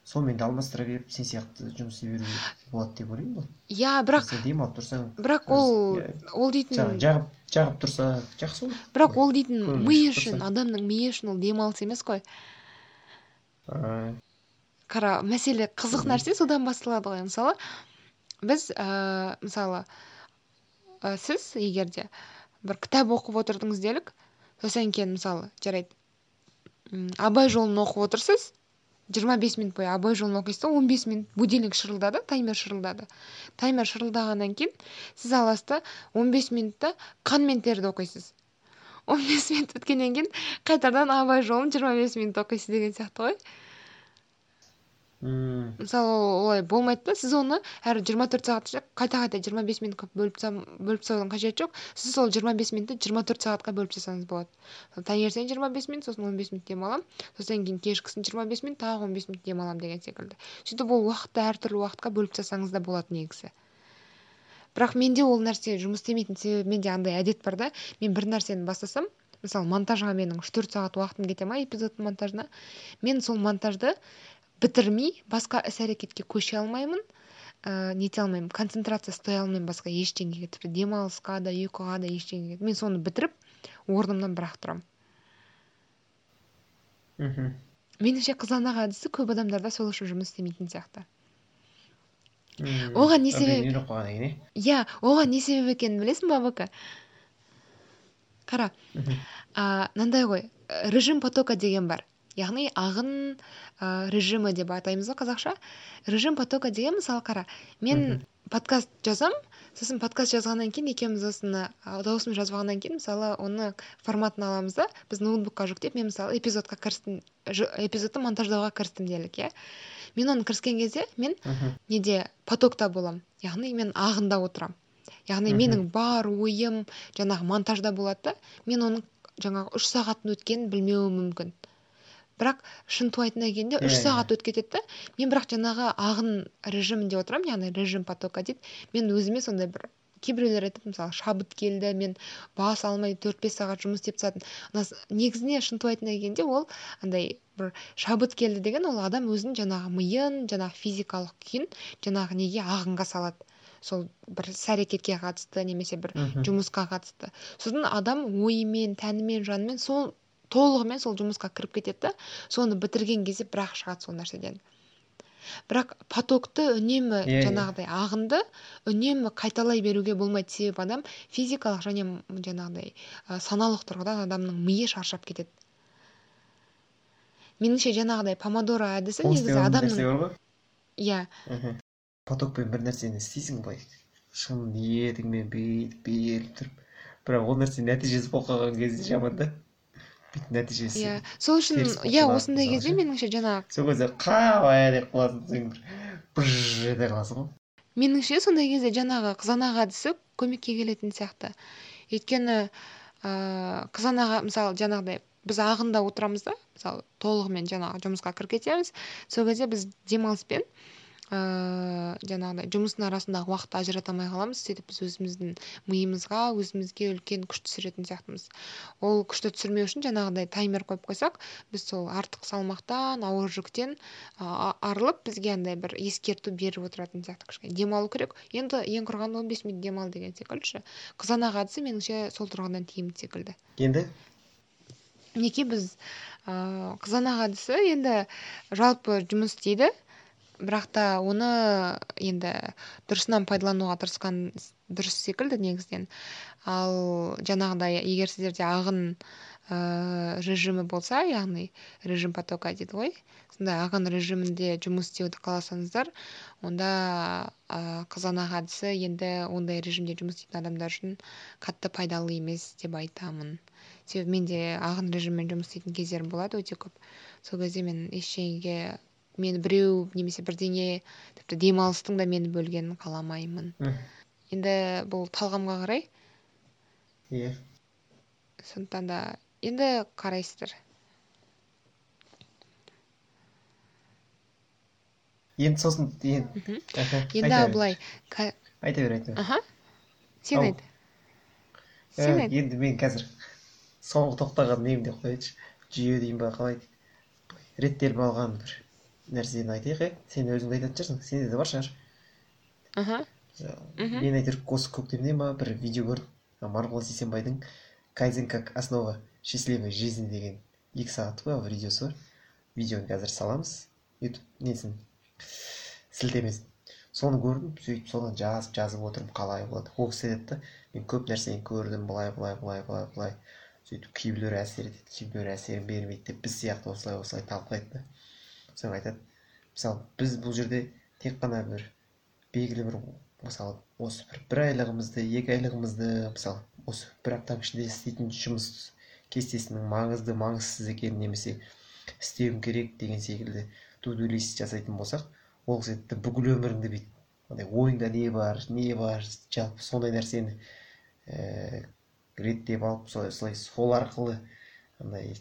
сонымен де алмастыра беріп сен сияқты жұмыс істей беруге болады деп ойлаймын ғой. Иә бірақ сен демалып тұрсаң бірақ ол ол дейтін жағып жағып тұрса жақсы ғой. Бірақ ол дейтін ми үшін адамның миы үшін ол демалыс емес қой. Қара мәселе қызық нәрсе содан басталады ғой. Мысалы біз ә, мысалы ә, сіз егер де бір кітап оқып отырдыңыз делік сосын кейін мысалы жарайды абай жолын оқып отырсыз? Жиырма бес минут бойы абай жолын оқисыз да он бес минут. Будильник шырылдады таймер шырылдады. Таймер шырылдағаннан кейін сіз аласыз да он бес минутта қан мен терді оқисыз. Он бес минут өткеннен кейін қайтадан абай жолын жиырма бес минут оқисыз деген сияқты ғой. Мм мысалы олай болмайды да сіз оны әр жиырма төрт сағат қайта қайта жиырма бес минутқа бөліп бөліп тастаудың қажеті жоқ сіз сол жиырма бес минутты жиырма төрт сағатқа бөліп тастасаңыз болады таңертең жиырма бес минут сосын он бес минут демаламын содан кейін кешкісін жиырма бес минут тағы он бес минут демаламын деген секілді сөйтіп ол уақытты әртүрлі уақытқа бөліп тастасаңыз да болады негізі бірақ менде ол нәрсе жұмыс істемейтін себебі менде андай әдет бар да. мен бір нәрсені бастасам мысалы монтажға менің үш төрт сағат уақытым кете ма эпизодтың монтажына мен сол монтажды бітірмей басқа іс әрекетке көше алмаймын. Ә, нете алмаймын. Концентрация ұстай алмаймын басқа ештеңеге. Тіпті демалысқа да ұйқыға да ештеңеге. Мен соны бітіріп орнымнан бірақ тұрамын. Мхм. Меніңше қызанақ әдісі көп адамдарда сол үшін жұмыс істемейтін сияқты. Оған не себеп? иә оған не себеп екенін білесің ба бака қара. Мынандай ғой. Режим потока деген бар. Яғни ағын ә, режимі деп атаймыз ғой қазақша. Режим потока деген мысалы қара. Мен подкаст жазам сосын подкаст жазғаннан кейін екеуміз осыны дауысым жазып алғаннан кейін мысалы оны форматын аламыз да. Біз ноутбукқа жүктеп мен мысалы эпизодқа кірістім эпизодты монтаждауға кірістім делік иә. Мен оны кіріскен кезде мен неде потокта боламын яғни мен ағында отырамын яғни менің бар ойым жаңағы монтажда болады да мен оның жаңағы үш сағаттың өткенін білмеуім мүмкін. Бірақ шынтуайтына келгенде үш сағат өтіп кетеді да мен бірақ жаңағы ағын режимінде отырамын яғни режим потока дейді мен өзіме сондай бір кейбіреулер айтады мысалы шабыт келді мен бас алмай төрт бес сағат жұмыс істеп тастадым. Негізіне шынтуайтына келгенде ол андай бір шабыт келді деген ол адам өзінің жаңағы миын жаңағы физикалық күйін жаңағы неге ағынға салады. Сол бір іс әрекетке қатысты немесе бір жұмысқа қатысты. Сосын адам ойымен тәнімен жанымен сол толығымен сол жұмысқа кіріп кетеді да соны бітірген кезде бірақ шығады сол нәрседен. Бірақ потокты үнемі yeah, иә, иә. жаңағыдай ағынды үнемі қайталай беруге болмайды себебі адам физикалық және жаңағыдай ә, саналық тұрғыдан адамның миы шаршап кетеді. Меніңше жаңағыдай помодоро әдісі негізі адамның иә. Потокпен бір нәрсені істейсің былай шын ниетіңмен бүйтіп беріліп тұрып. Бірақ ол нәрсе нәтижесі болып қалған кезде жаман да. Нәтижесі. Иә сол үшін иә осындай кезде меніңше жаңағы сол кезде қалай деп қаласың сен бір быж ете қаласың ғой. Меніңше сондай кезде жаңағы қызанақ әдісі көмекке келетін сияқты. Өйткені ыыы қызанақ мысалы жаңағыдай біз ағында отырамыз да мысалы толығымен жаңағы жұмысқа кіріп кетеміз. Сол кезде біз демалыспен ыыы жаңағыдай жұмыстың арасындағы уақытты ажырата алмай қаламыз. Сөйтіп біз өзіміздің миымызға өзімізге үлкен күш түсіретін сияқтымыз. Ол күшті түсірмеу үшін жаңағыдай таймер қойып қойсақ біз сол артық салмақтан ауыр жүктен арылып бізге андай бір ескерту беріп отыратын сияқты кішкене демалу керек. Енді ең құрығанда он бес минут демал деген секілді ше қызанақ әдісі меніңше сол тұрғыдан тиімді секілді. Енді? Неке біз ыыы қызанақ әдісі енді жалпы жұмыс істейді. Бірақ та оны енді дұрысынан пайдалануға тырысқан дұрыс секілді негізінен ал жаңағыдай егер сіздерде ағын ыыы режимі болса яғни режим потока дейді ғой сондай ағын режимінде жұмыс істеуді қаласаңыздар онда ыыы қызанақ әдісі енді ондай режимде жұмыс істейтін адамдар үшін қатты пайдалы емес деп айтамын. Себебі менде ағын режиммен жұмыс істейтін кездерім болады өте көп. Сол кезде мен ештеңеге мені біреу немесе бірдеңе тіпті демалыстың да мені бөлгенін қаламаймын. Енді бұл талғамға қарай. Иә. Сондықтан да енді қарайсыздар. Енді сосын енді. Енді былай айта бер айта бер. Аха. Сен айт. Сен айт. енді мен қазір соңғы тоқтаған немде қояйыншы. Жүйе дейін ба қалай? Реттеліп алған бір. Нәрсені айтайық иә сен өзің айтатын шығарсың сенде де бар шығар аха. Мен әйтеуір осы көктемде ма бір видео көрдім. Марғұлан сейсенбайдың кайдзен как основа счастливой жизни деген екі сағаттық па видеосы бар. Видеоны қазір саламыз. Ютуб несін сілтемесін. Соны көрдім сөйтіп соны жазып жазып отырмын қалай болады. Ол кісі айтады да мен көп нәрсені көрдім былай былай былай былай былай сөйтіп кейбіреулер әсер етеді кейбіреулер әсерін бермейді деп біз сияқты осылай осылай талқылайды да. Сосын айтады. Мысалы біз бұл жерде тек қана бір белгілі бір мысалы осы бір бір айлығымызды екі айлығымызды мысалы осы бір аптаның ішінде істейтін жұмыс кестесінің маңызды маңызсыз екенін немесе істеуім керек деген секілді туду лист жасайтын болсақ ол кісі бүкіл өміріңді бүйтіп андай ойыңда не бар не бар жалпы сондай нәрсені ііі реттеп алып солай сол арқылы андай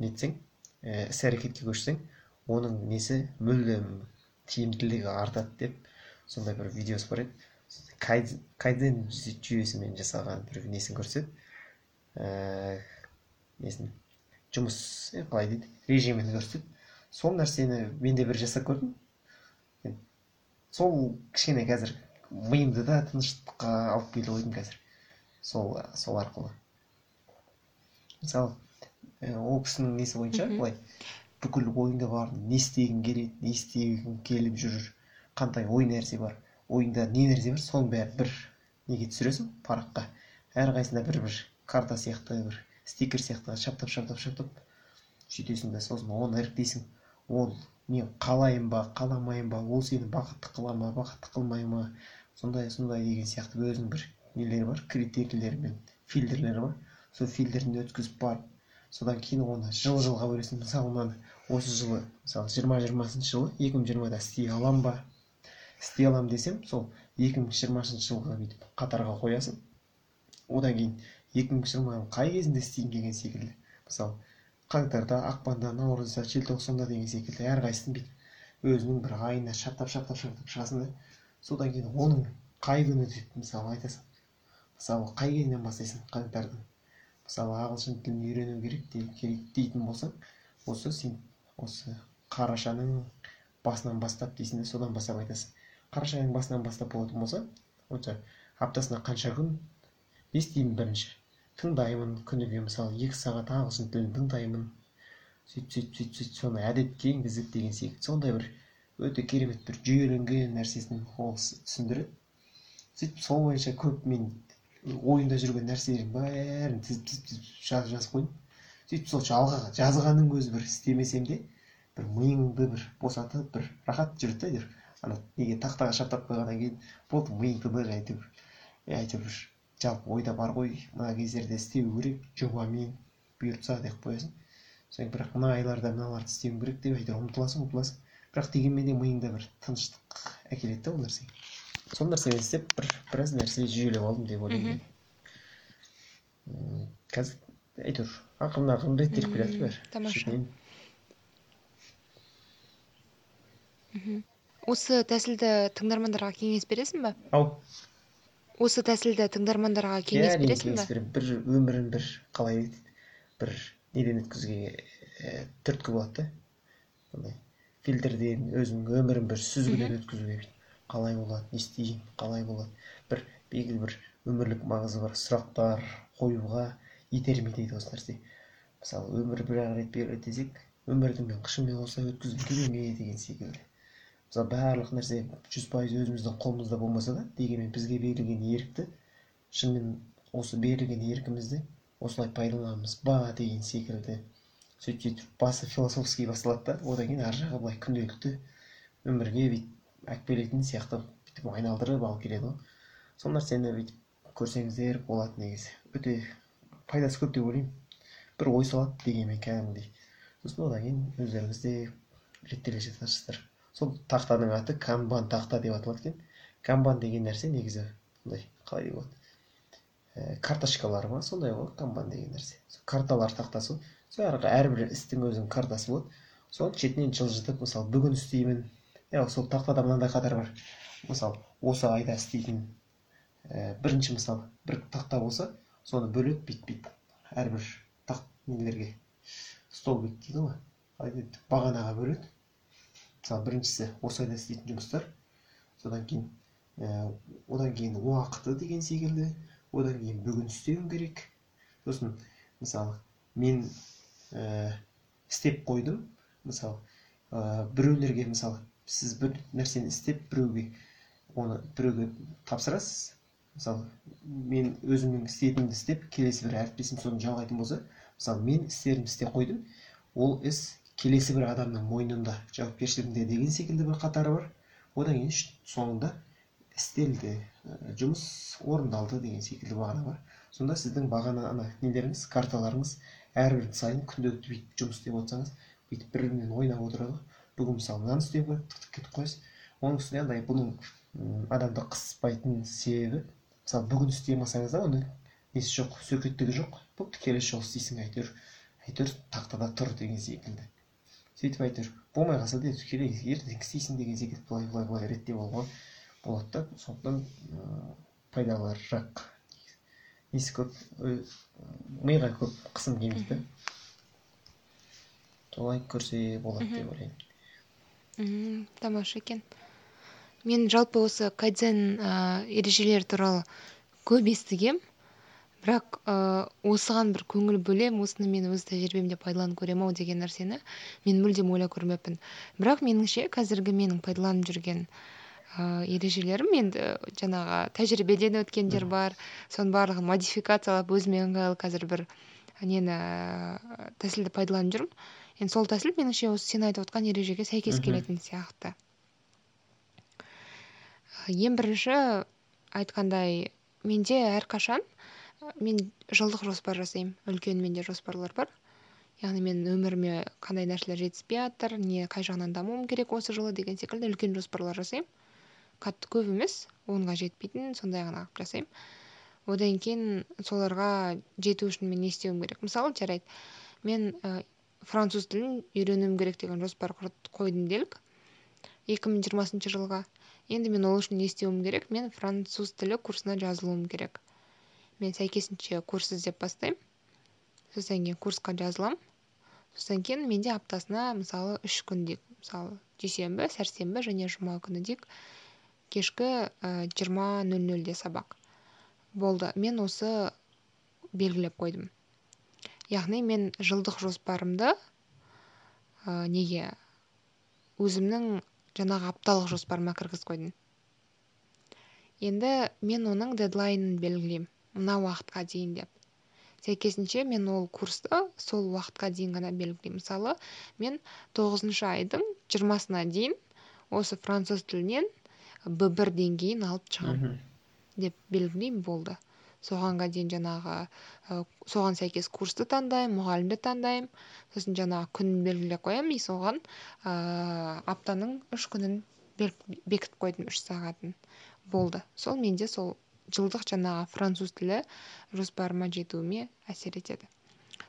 нетсең іс әрекетке көшсең оның несі? мүлдем тиімділігі артады деп сондай бір видеосы бар еді. Кайдзен жүйесімен жасаған бір несін көрсетеді ііі несін? Жұмыс қалай дейді? Режимін көрсетеді сол нәрсені мен де бір жасап көрдім. Сол кішкене қазір миымды да тыныштыққа алып келді қойдым қазір. Сол сол арқылы. Мысалы ол кісінің несі бойынша былай. Бүкіл ойыңда бар не істегің келеді не істегің келіп жүр қандай ой нәрсе бар ойыңда не нәрсе бар соның бәрін бір неге түсіресің? Параққа. Әрқайсысында бір бір карта сияқты бір стикер сияқты шаптап шаптап шаптап сөйтесің да сосын оны іріктейсің. Ол мен қалайын ба қаламайын ба ол сені бақытты қыла ма бақытты қылмай ма? Сондай сондай деген сияқты өзінің бір нелері бар критерийлері мен фильтрлері бар. Сол фильтрден өткізіп барып содан кейін оны жыл жылға бөлесің мысалы мынаны осы жылы мысалы жиырма жиырмасыншы жылы екі мың жиырмада істей аламын ба? Істей аламын десем сол екі мың жиырмасыншы жылға бүйтіп қатарға қоясың. Одан кейін екі мың жиырманың қай кезінде істеймін деген секілді. Мысалы қаңтарда ақпанда наурызда желтоқсанда деген секілді әрқайсысын бүйтіп өзінің бір айына шаптап шаптап шаптап шығасың да содан кейін оның қай күні деп мысалы айтасың. Мысалы қай кезінен бастайсың қаңтардың? Мысалы ағылшын тілін үйрену керек керек дейтін болсаң осы сен осы қарашаның басынан бастап дейсің де содан бастап айтасың. Қараша басынан бастап болатын болса онша аптасына қанша күн? Не істеймін бірінші. Тыңдаймын күніге мысалы екі сағат ағылшын тілін тыңдаймын. Сөйтіп сөйтіп сөйтіп сөйтіп соны әдетке енгізіп деген секілді. Сондай бір өте керемет бір жүйеленген нәрсесін ол түсіндіреді. Сөйтіп сол бойынша көп мен ойымда жүрген нәрселердің бәрін тізіп тізіп тізіп жазып жазып қойдым сөйтіп сол жалға жазғанның өзі бір істемесем де бір миыңды бір босатып бір рахат жүреді да әйтеуір. Ана неге тақтаға шаптап қойғаннан кейін болды миың тыныш әйтеуір әйтеуір бір жалпы ойда бар ғой мына кездерде істеу керек жобамен бұйыртса деп қоясың. Содан бірақ мына айларда мыналарды істеуім керек деп әйтеуір ұмтыласың ұмтыласың. Бірақ дегенмен де миыңда бір тыныштық әкеледі да ол нәрсе сол нәрсені істеп бір біраз нәрсе жүйелеп алдым деп ойлаймын қазір әйтеуір ақырын ақырын реттеліп келе жатыр бәрі тамаша осы тәсілді тыңдармандарға кеңес бересің ба ау осы тәсілді тыңдармандарға кеңес бересің ба беремін бір өмірін бір қалай бір неден өткізуге ә, түрткі болады да андай фильтрден өзіңнің өмірін бір сүзгіден өткізуге қалай болады не істеймін қалай болады. бір белгілі бір өмірлік маңызы бар сұрақтар қоюға итермелейді осы нәрсе. Мысалы өмір бір ақ рет беріледі десек өмірді мен қышымен қоса өткізгім келе ме деген секілді. Мысалы барлық нәрсе жүз пайыз өзіміздің қолымызда болмаса да дегенмен бізге берілген ерікті шынымен осы берілген еркімізді осылай пайдаланамыз ба деген секілді. Сөйтіп сөйтіп басы философский басталады да одан кейін ар жағы былай күнделікті өмірге бүйтіп әкпелейтін сияқты. Бүйтіп айналдырып алып келеді ғой. Сол нәрсені бүйтіп көрсеңіздер болады негізі. Өте пайдасы көп деп ойлаймын. Бір ой салады дегенмен кәдімгідей. Сосын одан кейін өздеріңіз де реттеле жатарсыздар. Сол тақтаның аты канбан тақта деп аталады екен. Канбан деген нәрсе негізі мындай қалай деуге болады? Ә, карточкалар ма? Сондай ғой канбан деген нәрсе. Карталар тақтасы ғой. Жаңағы әрбір істің өзінің картасы болады. Соны шетінен жылжытып мысалы бүгін істеймін иә сол тақтада мынандай қатар бар. Мысалы осы айда істейтін ә, бірінші мысалы бір тақта болса соны бөледі бүйтіп бүйтіп әрбір тақ нелерге. Столбик дейді ғой. Бағанаға бөледі. Мысалы біріншісі осы айда істейтін жұмыстар. Содан кейін ә, одан кейін уақыты деген секілді. Одан кейін бүгін істеуім керек. Сосын мысалы мен ә, істеп қойдым. Мысалы ә, біреулерге мысалы сіз бір нәрсені істеп біреуге оны біреуге тапсырасыз? Мысалы мен өзімнің істейтінімді істеп келесі бір әріптесім соны жалғайтын болса мысалы мен істерімді істеп қойдым. Ол іс келесі бір адамның мойнында жауапкершілігінде деген секілді бір қатары бар. Одан кейін соңында істелді жұмыс орындалды деген секілді бағана бар. Сонда сіздің бағана ана нелеріңіз карталарыңыз әрбір сайын күнделікті бүйтіп жұмыс істеп отырсаңыз бүйтіп бір бірімен ойнап отырады. ғой бүгін мысалы мынаны тық тық кетіп қоясыз оның үстіне андай бұның адамды қыспайтын себебі мысалы бүгін істей алмасаңыз да оның несі жоқ сөкеттігі жоқ. Бопты келесі жолы істейсің әйтеуір әйтеуір тақтада тұр деген секілді. Сөйтіп әйтеуір болмай қалса да ертең істейсің деген секілді былай былай былай реттеп алуға болады да сондықтан пайдалырақ несі көп миға көп қысым келмейді да. Солай көрсе болады деп ойлаймын. Тамаша екен мен жалпы осы кайдзен ережелері туралы көп естігем. Бірақ ә, осыған бір көңіл бөлем осыны мен өз тәжірибемде пайдаланып көремін ау деген нәрсені мен мүлдем ойлап көрмеппін. Бірақ меніңше қазіргі менің пайдаланып жүрген ыыы ережелерім енді жаңағы тәжірибеден өткендер бар. Соның барлығын модификациялап өзіме ыңғайлы қазір бір нені тәсілді пайдаланып жүрмін. Енді сол тәсіл меніңше осы сен айтып отқан ережеге сәйкес келетін сияқты. Ең бірінші айтқандай менде әрқашан мен жылдық жоспар жасаймын. Үлкен менде жоспарлар бар. Яғни мен өміріме қандай нәрселер жетіспей жатыр не қай жағынан дамуым керек осы жылы деген секілді үлкен жоспарлар жасаймын. Қатты көп емес онға жетпейтін сондай ғана қылып жасаймын. Одан кейін соларға жету үшін мен не істеуім керек? Мысалы жарайды. Мен ә, француз тілін үйренуім керек деген жоспар қойдым делік. 2020 жылға енді мен ол үшін не істеуім керек? Мен француз тілі курсына жазылуым керек. Мен сәйкесінше курс іздеп бастаймын. Содан кейін курсқа жазыламын содан кейін менде аптасына мысалы үш күн дейік. Мысалы дүйсенбі сәрсенбі және жұма күні дейік. Кешкі жиырма нөл нөлде сабақ. Болды. Мен осы белгілеп қойдым. Яғни мен жылдық жоспарымды ә, неге? Өзімнің жаңағы апталық жоспарыма кіргізіп қойдым. Енді мен оның дедлайнын белгілеймін мына уақытқа дейін деп. Сәйкесінше мен ол курсты сол уақытқа дейін ғана белгілеймін. Мысалы мен тоғызыншы айдың жиырмасына дейін осы француз тілінен б бір деңгейін алып шығамын деп белгілеймін болды. Соғанға дейін жаңағы соған сәйкес курсты таңдаймын мұғалімді таңдаймын. Сосын жаңағы күнін белгілеп қоямын. И соған ыыы аптаның үш күнін бекітіп қойдым үш сағатын. Болды. Сол менде сол жылдық жаңағы француз тілі жоспарыма жетуіме әсер етеді.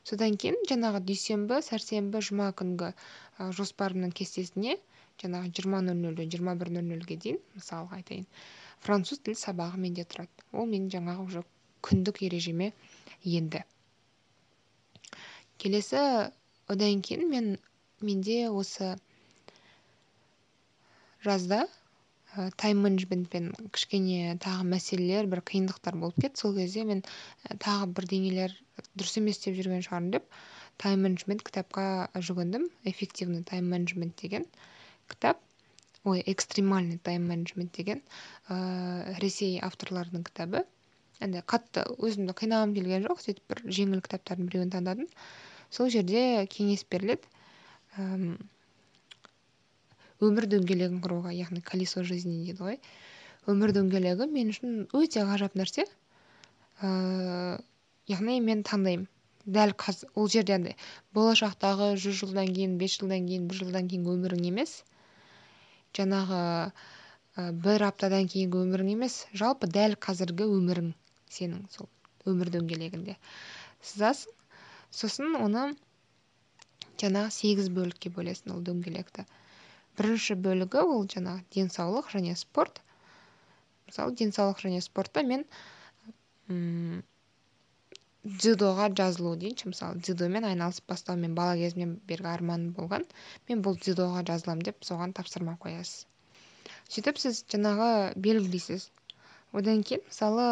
Содан кейін жаңағы дүйсенбі сәрсенбі жұма күнгі ә, жоспарымның кестесіне жаңағы жиырма нөл нөлден жиырма бір нөл нөлге дейін мысалға айтайын француз тілі сабағы менде тұрады. Ол менің жаңағы уже күндік ережеме енді. Келесі одан кейін мен менде осы жазда тайм менеджментпен кішкене тағы мәселелер бір қиындықтар болып кетті сол кезде мен ә, тағы бірдеңелер дұрыс емес деп жүрген шығармын деп тайм менеджмент кітапқа жүгіндім. Эффективный тайм менеджмент деген кітап. Ой экстремальный тайм менеджмент деген ә, ресей авторларының кітабы. Енді қатты өзімді қинағым келген жоқ. сөйтіп бір жеңіл кітаптардың біреуін таңдадым. Сол жерде кеңес беріледі өмір дөңгелегін құруға яғни колесо жизни дейді ғой. Өмір дөңгелегі мен үшін өте ғажап нәрсе. Ыыы яғни мен таңдаймын. Дәл қазір ол жерде андай болашақтағы жүз жылдан кейін бес жылдан кейін бір жылдан кейінгі өмірің емес. Жаңағы ә, бір аптадан кейінгі өмірің емес. Жалпы дәл қазіргі өмірің. Сенің сол өмір дөңгелегінде. Сызасың. Сосын оны жаңағы сегіз бөлікке бөлесің ол дөңгелекті. Бірінші бөлігі ол жаңағы денсаулық және спорт. Мысалы денсаулық және спортта мен м дзюдоға жазылу дейінші. Мысалы дзюдомен айналысып бастау мен бала кезімнен бергі арманым болған. Мен бұл дзюдоға жазыламын деп соған тапсырма қоясыз. Сөйтіп сіз жаңағы белгілейсіз одан кейін мысалы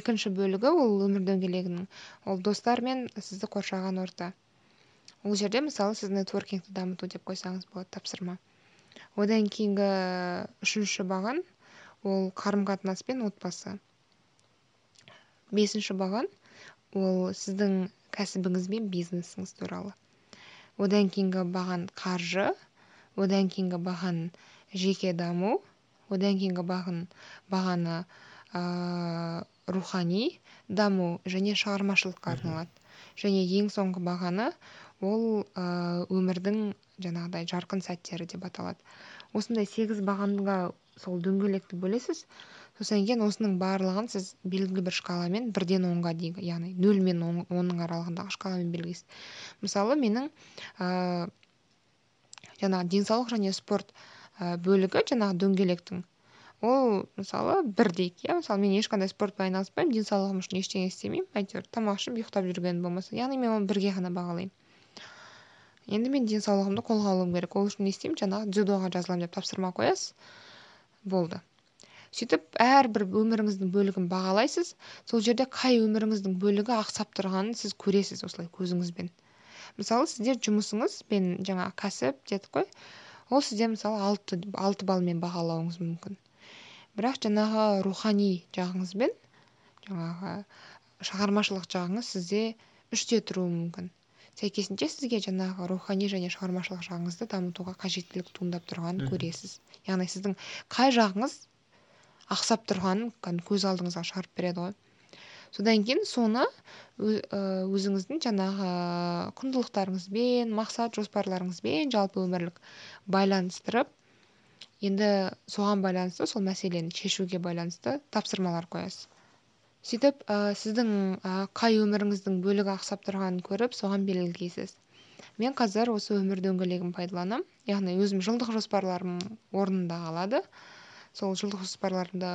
екінші бөлігі ол өмір дөңгелегінің. Ол достар мен сізді қоршаған орта. Ол жерде мысалы сіз нетворкингті дамыту деп қойсаңыз болады тапсырма. Одан кейінгі үшінші баған ол қарым қатынас пен отбасы. Бесінші баған ол сіздің кәсібіңіз бен бизнесіңіз туралы. Одан кейінгі баған қаржы одан кейінгі баған жеке даму одан кейінгі баған бағаны ә, рухани даму және шығармашылыққа арналады. Және ең соңғы бағаны ол ә, өмірдің жаңағыдай жарқын сәттері деп аталады. Осындай сегіз бағанға сол дөңгелекті бөлесіз. Содан кейін осының барлығын сіз белгілі бір шкаламен бірден онға дейін яғни нөл мен онның аралығындағы шкаламен белгілейсіз. Мысалы менің ә, жаңағы денсаулық және спорт ә, бөлігі жаңағы дөңгелектің ол мысалы бір дейік иә. Мысалы мен ешқандай спортпен айналыспаймын денсаулығым үшін ештеңе істемеймін әйтеуір тамақ ішіп ұйықтап жүргенім болмаса. Яғни мен оны бірге ғана бағалаймын. Енді мен денсаулығымды қолға алуым керек. Ол үшін не істеймін? Жаңағы дзюдоға жазыламын деп тапсырма қоясыз. Болды. Сөйтіп әрбір өміріңіздің бөлігін бағалайсыз. Сол жерде қай өміріңіздің бөлігі ақсап тұрғанын сіз көресіз осылай көзіңізбен. Мысалы сізде жұмысыңыз бен жаңағы кәсіп дедік қой. Ол сізде мысалы алты алты баллмен бағалауыңыз мүмкін. Бірақ жаңағы рухани жағыңыз бен жаңағы шығармашылық жағыңыз сізде үште тұруы мүмкін. Сәйкесінше сізге жаңағы рухани және шығармашылық жағыңызды дамытуға қажеттілік туындап тұрғанын көресіз. Яғни сіздің қай жағыңыз ақсап тұрғанын көз алдыңызға шығарып береді ғой. Содан кейін соны өзіңіздің жаңағы құндылықтарыңызбен мақсат жоспарларыңызбен жалпы өмірлік байланыстырып енді соған байланысты сол мәселені шешуге байланысты тапсырмалар қоясыз. Сөйтіп ә, сіздің ә, қай өміріңіздің бөлігі ақсап тұрғанын көріп соған белгілейсіз. Мен қазір осы өмір дөңгелегін пайдаланамын яғни өзім жылдық жоспарларым орнында қалады. Сол жылдық жоспарларымды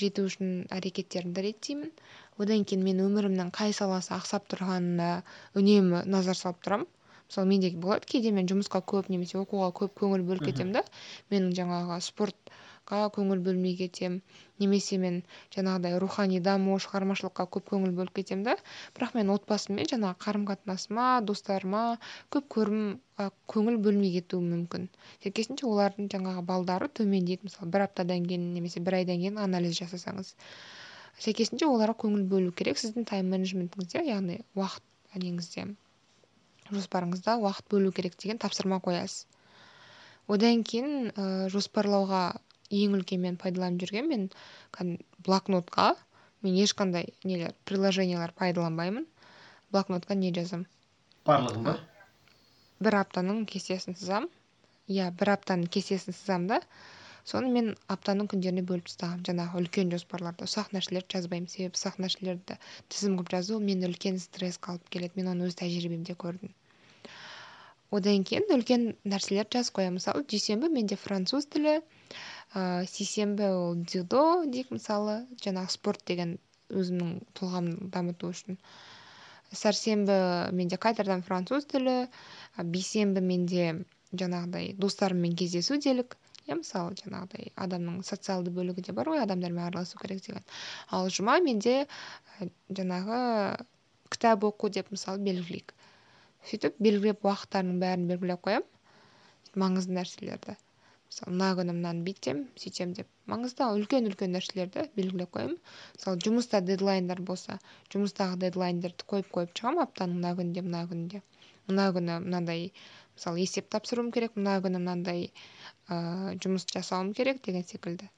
жету үшін әрекеттерімді реттеймін. Одан кейін мен өмірімнің қай саласы ақсап тұрғанына үнемі назар салып тұрамын. Мысалы менде болады кейде мен жұмысқа көп немесе оқуға көп көңіл бөліп кетемін да. Менің жаңағы спорт көңіл бөлмей кетемін немесе мен жаңағыдай рухани даму шығармашылыққа көп көңіл бөліп кетемін да. Бірақ мен отбасыммен жаңағы қарым қатынасыма достарыма көп көрім көңіл бөлмей кетуім мүмкін. Сәйкесінше олардың жаңағы балдары төмендейді. Мысалы бір аптадан кейін немесе бір айдан кейін анализ жасасаңыз. Сәйкесінше оларға көңіл бөлу керек сіздің тайм менеджментіңізде яғни уақыт неңізде жоспарыңызда уақыт бөлу керек деген тапсырма қоясыз. Одан кейін ә, жоспарлауға ең үлкен мен пайдаланып жүрген мен блокнотқа мен ешқандай нелер приложениялар пайдаланбаймын. Блокнотқа не жазамын барлығын ба? Бір аптаның кестесін сызамын иә бір аптаның кестесін сызамын да соны мен аптаның күндеріне бөліп тастағанмын жаңағы үлкен жоспарларды ұсақ нәрселерді жазбаймын. Себебі ұсақ нәрселерді тізім қылып жазу мені үлкен стресске алып келеді. Мен оны өз тәжірибемде көрдім. Одан кейін үлкен нәрселерді жазып қоямын. Мысалы дүйсенбі менде француз тілі ә, сейсенбі ол дзюдо дейік мысалы. Жаңағы спорт деген өзімнің тұлғамды дамыту үшін. Сәрсенбі менде қайтадан француз тілі бейсенбі менде жаңағыдай достарыммен кездесу делік. Иә мысалы жаңағыдай адамның социалды бөлігі де бар ғой адамдармен араласу керек деген ал жұма менде жаңағы кітап оқу деп мысалы белгілейік. Сөйтіп белгілеп уақыттарының бәрін белгілеп қоямын маңызды нәрселерді. Мысалы мына күні мынаны бүйтсем сөйтсем деп. Маңызды үлкен үлкен нәрселерді белгілеп қоямын мысалы жұмыста дедлайндар болса жұмыстағы дедлайндерді қойып қойып шығамын аптаның мына күнінде мына күнінде. Мына күні мынандай мысалы есеп тапсыруым керек мына күні мынандай жұмыс жасауым керек деген секілді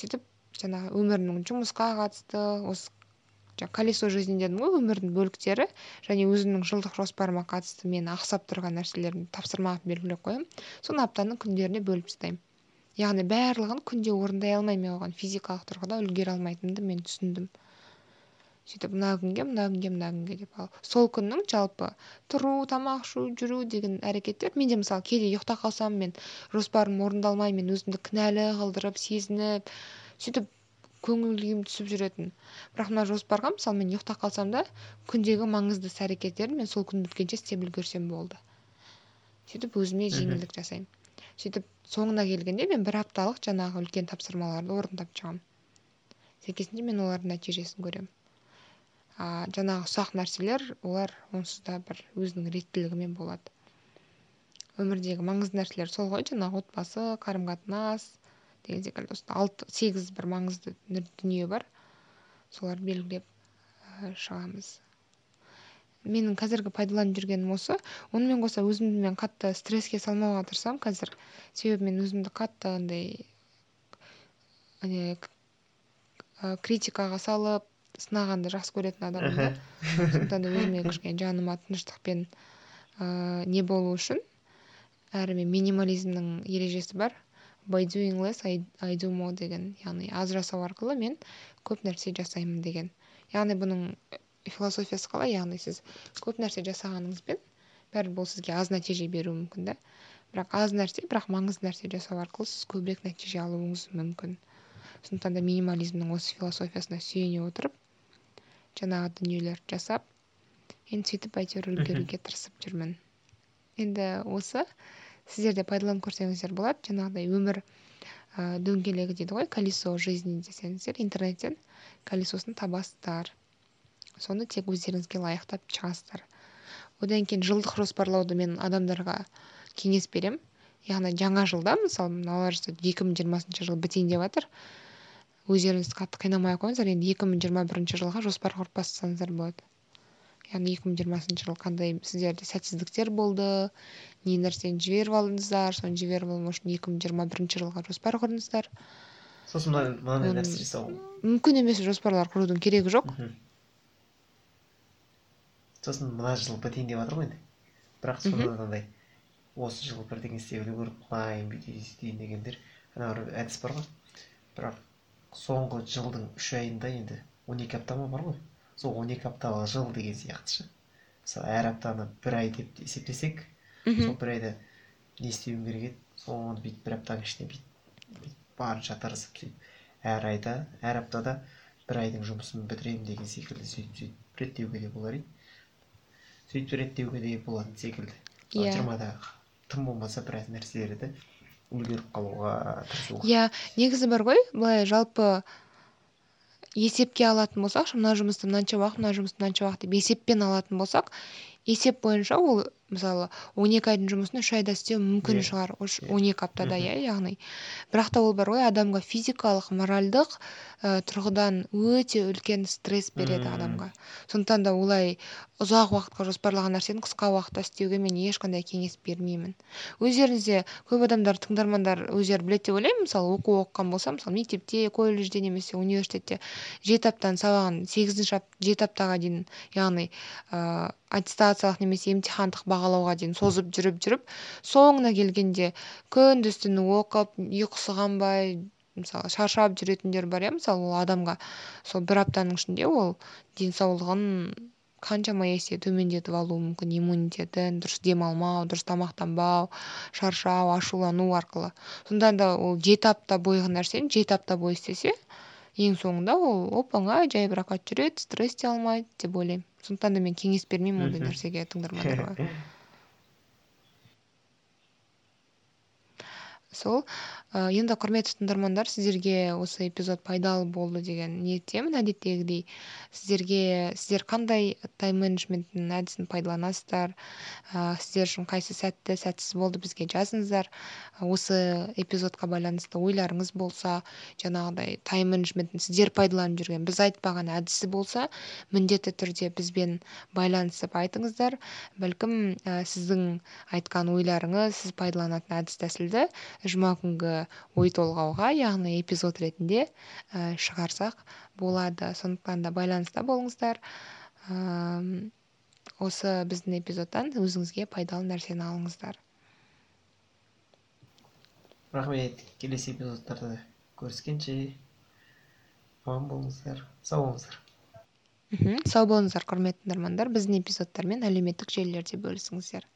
сөйтіп жаңағы өмірімнің жұмысқа қатысты осы колесо жизни дедім ғой өмірдің бөліктері және өзімнің жылдық жоспарыма қатысты мені ақсап тұрған нәрселерді тапсырма белгілеп қоямын соны аптаның күндеріне бөліп тастаймын яғни барлығын күнде орындай алмаймын мен оған физикалық тұрғыда үлгере алмайтынымды мен түсіндім сөйтіп мына күнге мына күнге мына күнге деп ал. Сол күннің жалпы тұру тамақ ішу жүру деген әрекеттер менде мысалы кейде ұйықтап қалсам мен жоспарым орындалмай мен өзімді кінәлі қылдырып сезініп сөйтіп көңіл күйім түсіп жүретін. Бірақ мына жоспарға мысалы мен ұйықтап қалсам да күндегі маңызды іс әрекеттерді мен сол күн біткенше істеп үлгерсем болды. Сөйтіп өзіме жеңілдік жасаймын. Сөйтіп соңына келгенде мен бір апталық жаңағы үлкен тапсырмаларды орындап шығамын сәйкесінше мен олардың нәтижесін көремін. А жаңағы ұсақ нәрселер олар онсыз да бір өзінің реттілігімен болады. Өмірдегі маңызды нәрселер сол ғой жаңағы отбасы қарым қатынас деген секілді осындай алты сегіз бір маңызды дүние бар. Соларды белгілеп шығамыз. Менің қазіргі пайдаланып жүргенім осы. Онымен қоса өзімді мен қатты стресске салмауға тырысамын қазір. Себебі мен өзімді қатты андай критикаға салып сынағанды жақсы көретін адаммын да. Сондықтан да өзіме кішкене жаныма тыныштықпен ыыы не болу үшін әрі мен минимализмнің ережесі бар. By doing less I, I do more деген яғни аз жасау арқылы мен көп нәрсе жасаймын деген. Яғни бұның философиясы қалай? Яғни сіз көп нәрсе жасағаныңызбен бәрібір бұл сізге аз нәтиже беруі мүмкін да. Бірақ аз нәрсе бірақ маңызды нәрсе жасау арқылы сіз көбірек нәтиже алуыңыз мүмкін. Сондықтан да минимализмнің осы философиясына сүйене отырып жаңағы дүниелерді жасап енді сөйтіп әйтеуір үлгеруге тырысып жүрмін. Енді осы сіздер де пайдаланып көрсеңіздер болады. Жаңағыдай өмір ә, дөңгелегі дейді ғой колесо жизни десеңіздер интернеттен колесосын табасыздар. Соны тек өздеріңізге лайықтап шығасыздар. Одан кейін жылдық жоспарлауды мен адамдарға кеңес беремін. Яғни жаңа жылда мысалы жазса екі мың жиырмасыншы жыл бітейін деп жатыр өздеріңізді қатты қинамай ақ қойыңыздар. Енді екі мың жиырма бірінші жылға жоспар құрып бастасаңыздар болады. Яғни екі мың жиырмасыншы жыл қандай сіздерде сәтсіздіктер болды не нәрсені жіберіп алдыңыздар соны жіберіп алмау үшін екі мың жиырма бірінші жылға жоспар құрыңыздар сосын мынандай нәрсе жасау мүмкін емес жоспарлар құрудың керегі жоқ. Сосын мына жыл бітейін деп жатыр ғой енді. Бірақ сонда андай осы жылы бірдеңе істеп үлгеріп қалайын бүйтейін сөйтейін дегендер ана бір әдіс бар ғой. Бірақ соңғы жылдың үш айында енді он екі апта ма бар ғой. Сол он екі апталық жыл деген сияқты ше. Мысалы әр аптаны бір ай деп есептесек сол бір айда не істеуім керек еді? Соны бүйтіп бір аптаның ішінде бүйтіп барынша тырысып сөйтіп әр айда әр аптада бір айдың жұмысын бітіремін деген секілді сөйтіп сөйтіп реттеуге де болар еді. Сөйтіп реттеуге де болатын секілді. Иә. Жиырмада тым болмаса біраз нәрселерді үлгеріп қалуға тырысу. Иә негізі бар ғой былай жалпы есепке алатын болсақ мына жұмысты мынанша уақыт мына жұмысты мынанша уақыт деп есеппен алатын болсақ есеп бойынша ол мысалы он екі айдың жұмысын үш айда істеу мүмкін yeah. шығар. Он екі аптада иә яғни. Бірақ та ол бар ғой адамға физикалық моральдық ә, тұрғыдан өте үлкен стресс береді адамға. Сондықтан да олай ұзақ уақытқа жоспарлаған нәрсені қысқа уақытта істеуге мен ешқандай кеңес бермеймін. Өздеріңізде көп адамдар тыңдармандар өздері біледі деп ойлаймын. Мысалы оқу оқыған болса мысалы мектепте колледжде немесе университетте жеті аптаның сабағын сегізінші жеті аптаға дейін яғни аттестациялық немесе емтихандық бағалауға дейін созып жүріп жүріп соңына келгенде күндіз түні оқып ұйқысы қанбай мысалы шаршап жүретіндер бар иә мысалы ол адамға. Сол бір аптаның ішінде ол денсаулығын қаншама есе төмендетіп алуы мүмкін. Иммунитетін дұрыс демалмау дұрыс тамақтанбау шаршау ашулану арқылы. Сонда да ол жеті апта бойғы нәрсені жеті апта бойы істесе ең соңында ол оп оңай жайбарақат жүреді стресс те алмайды деп ойлаймын сондықтан да мен кеңес бермеймін ондай нәрсеге тыңдармандарға. Сол. Енді құрметті тыңдармандар сіздерге осы эпизод пайдалы болды деген ниеттемін әдеттегідей. Сіздерге сіздер қандай тайм менеджменттің әдісін пайдаланасыздар? Ә, сіздер үшін қайсы сәтті сәтсіз болды бізге жазыңыздар. Осы эпизодқа байланысты ойларыңыз болса жаңағыдай тайм менеджментін сіздер пайдаланып жүрген біз айтпаған әдісі болса міндетті түрде бізбен байланысып айтыңыздар. Бәлкім ә, сіздің айтқан ойларыңыз сіз пайдаланатын әдіс тәсілді жұма күнгі ой толғауға яғни эпизод ретінде ә, шығарсақ болады. Сондықтан да байланыста болыңыздар. Ә, осы біздің эпизодтан өзіңізге пайдалы нәрсені алыңыздар. Рахмет. Келесі эпизодтарда көріскенше аман болыңыздар сау болыңыздар. Мхм. Сау болыңыздар құрметті тыңдармандар. Біздің эпизодтармен әлеуметтік желілерде бөлісіңіздер.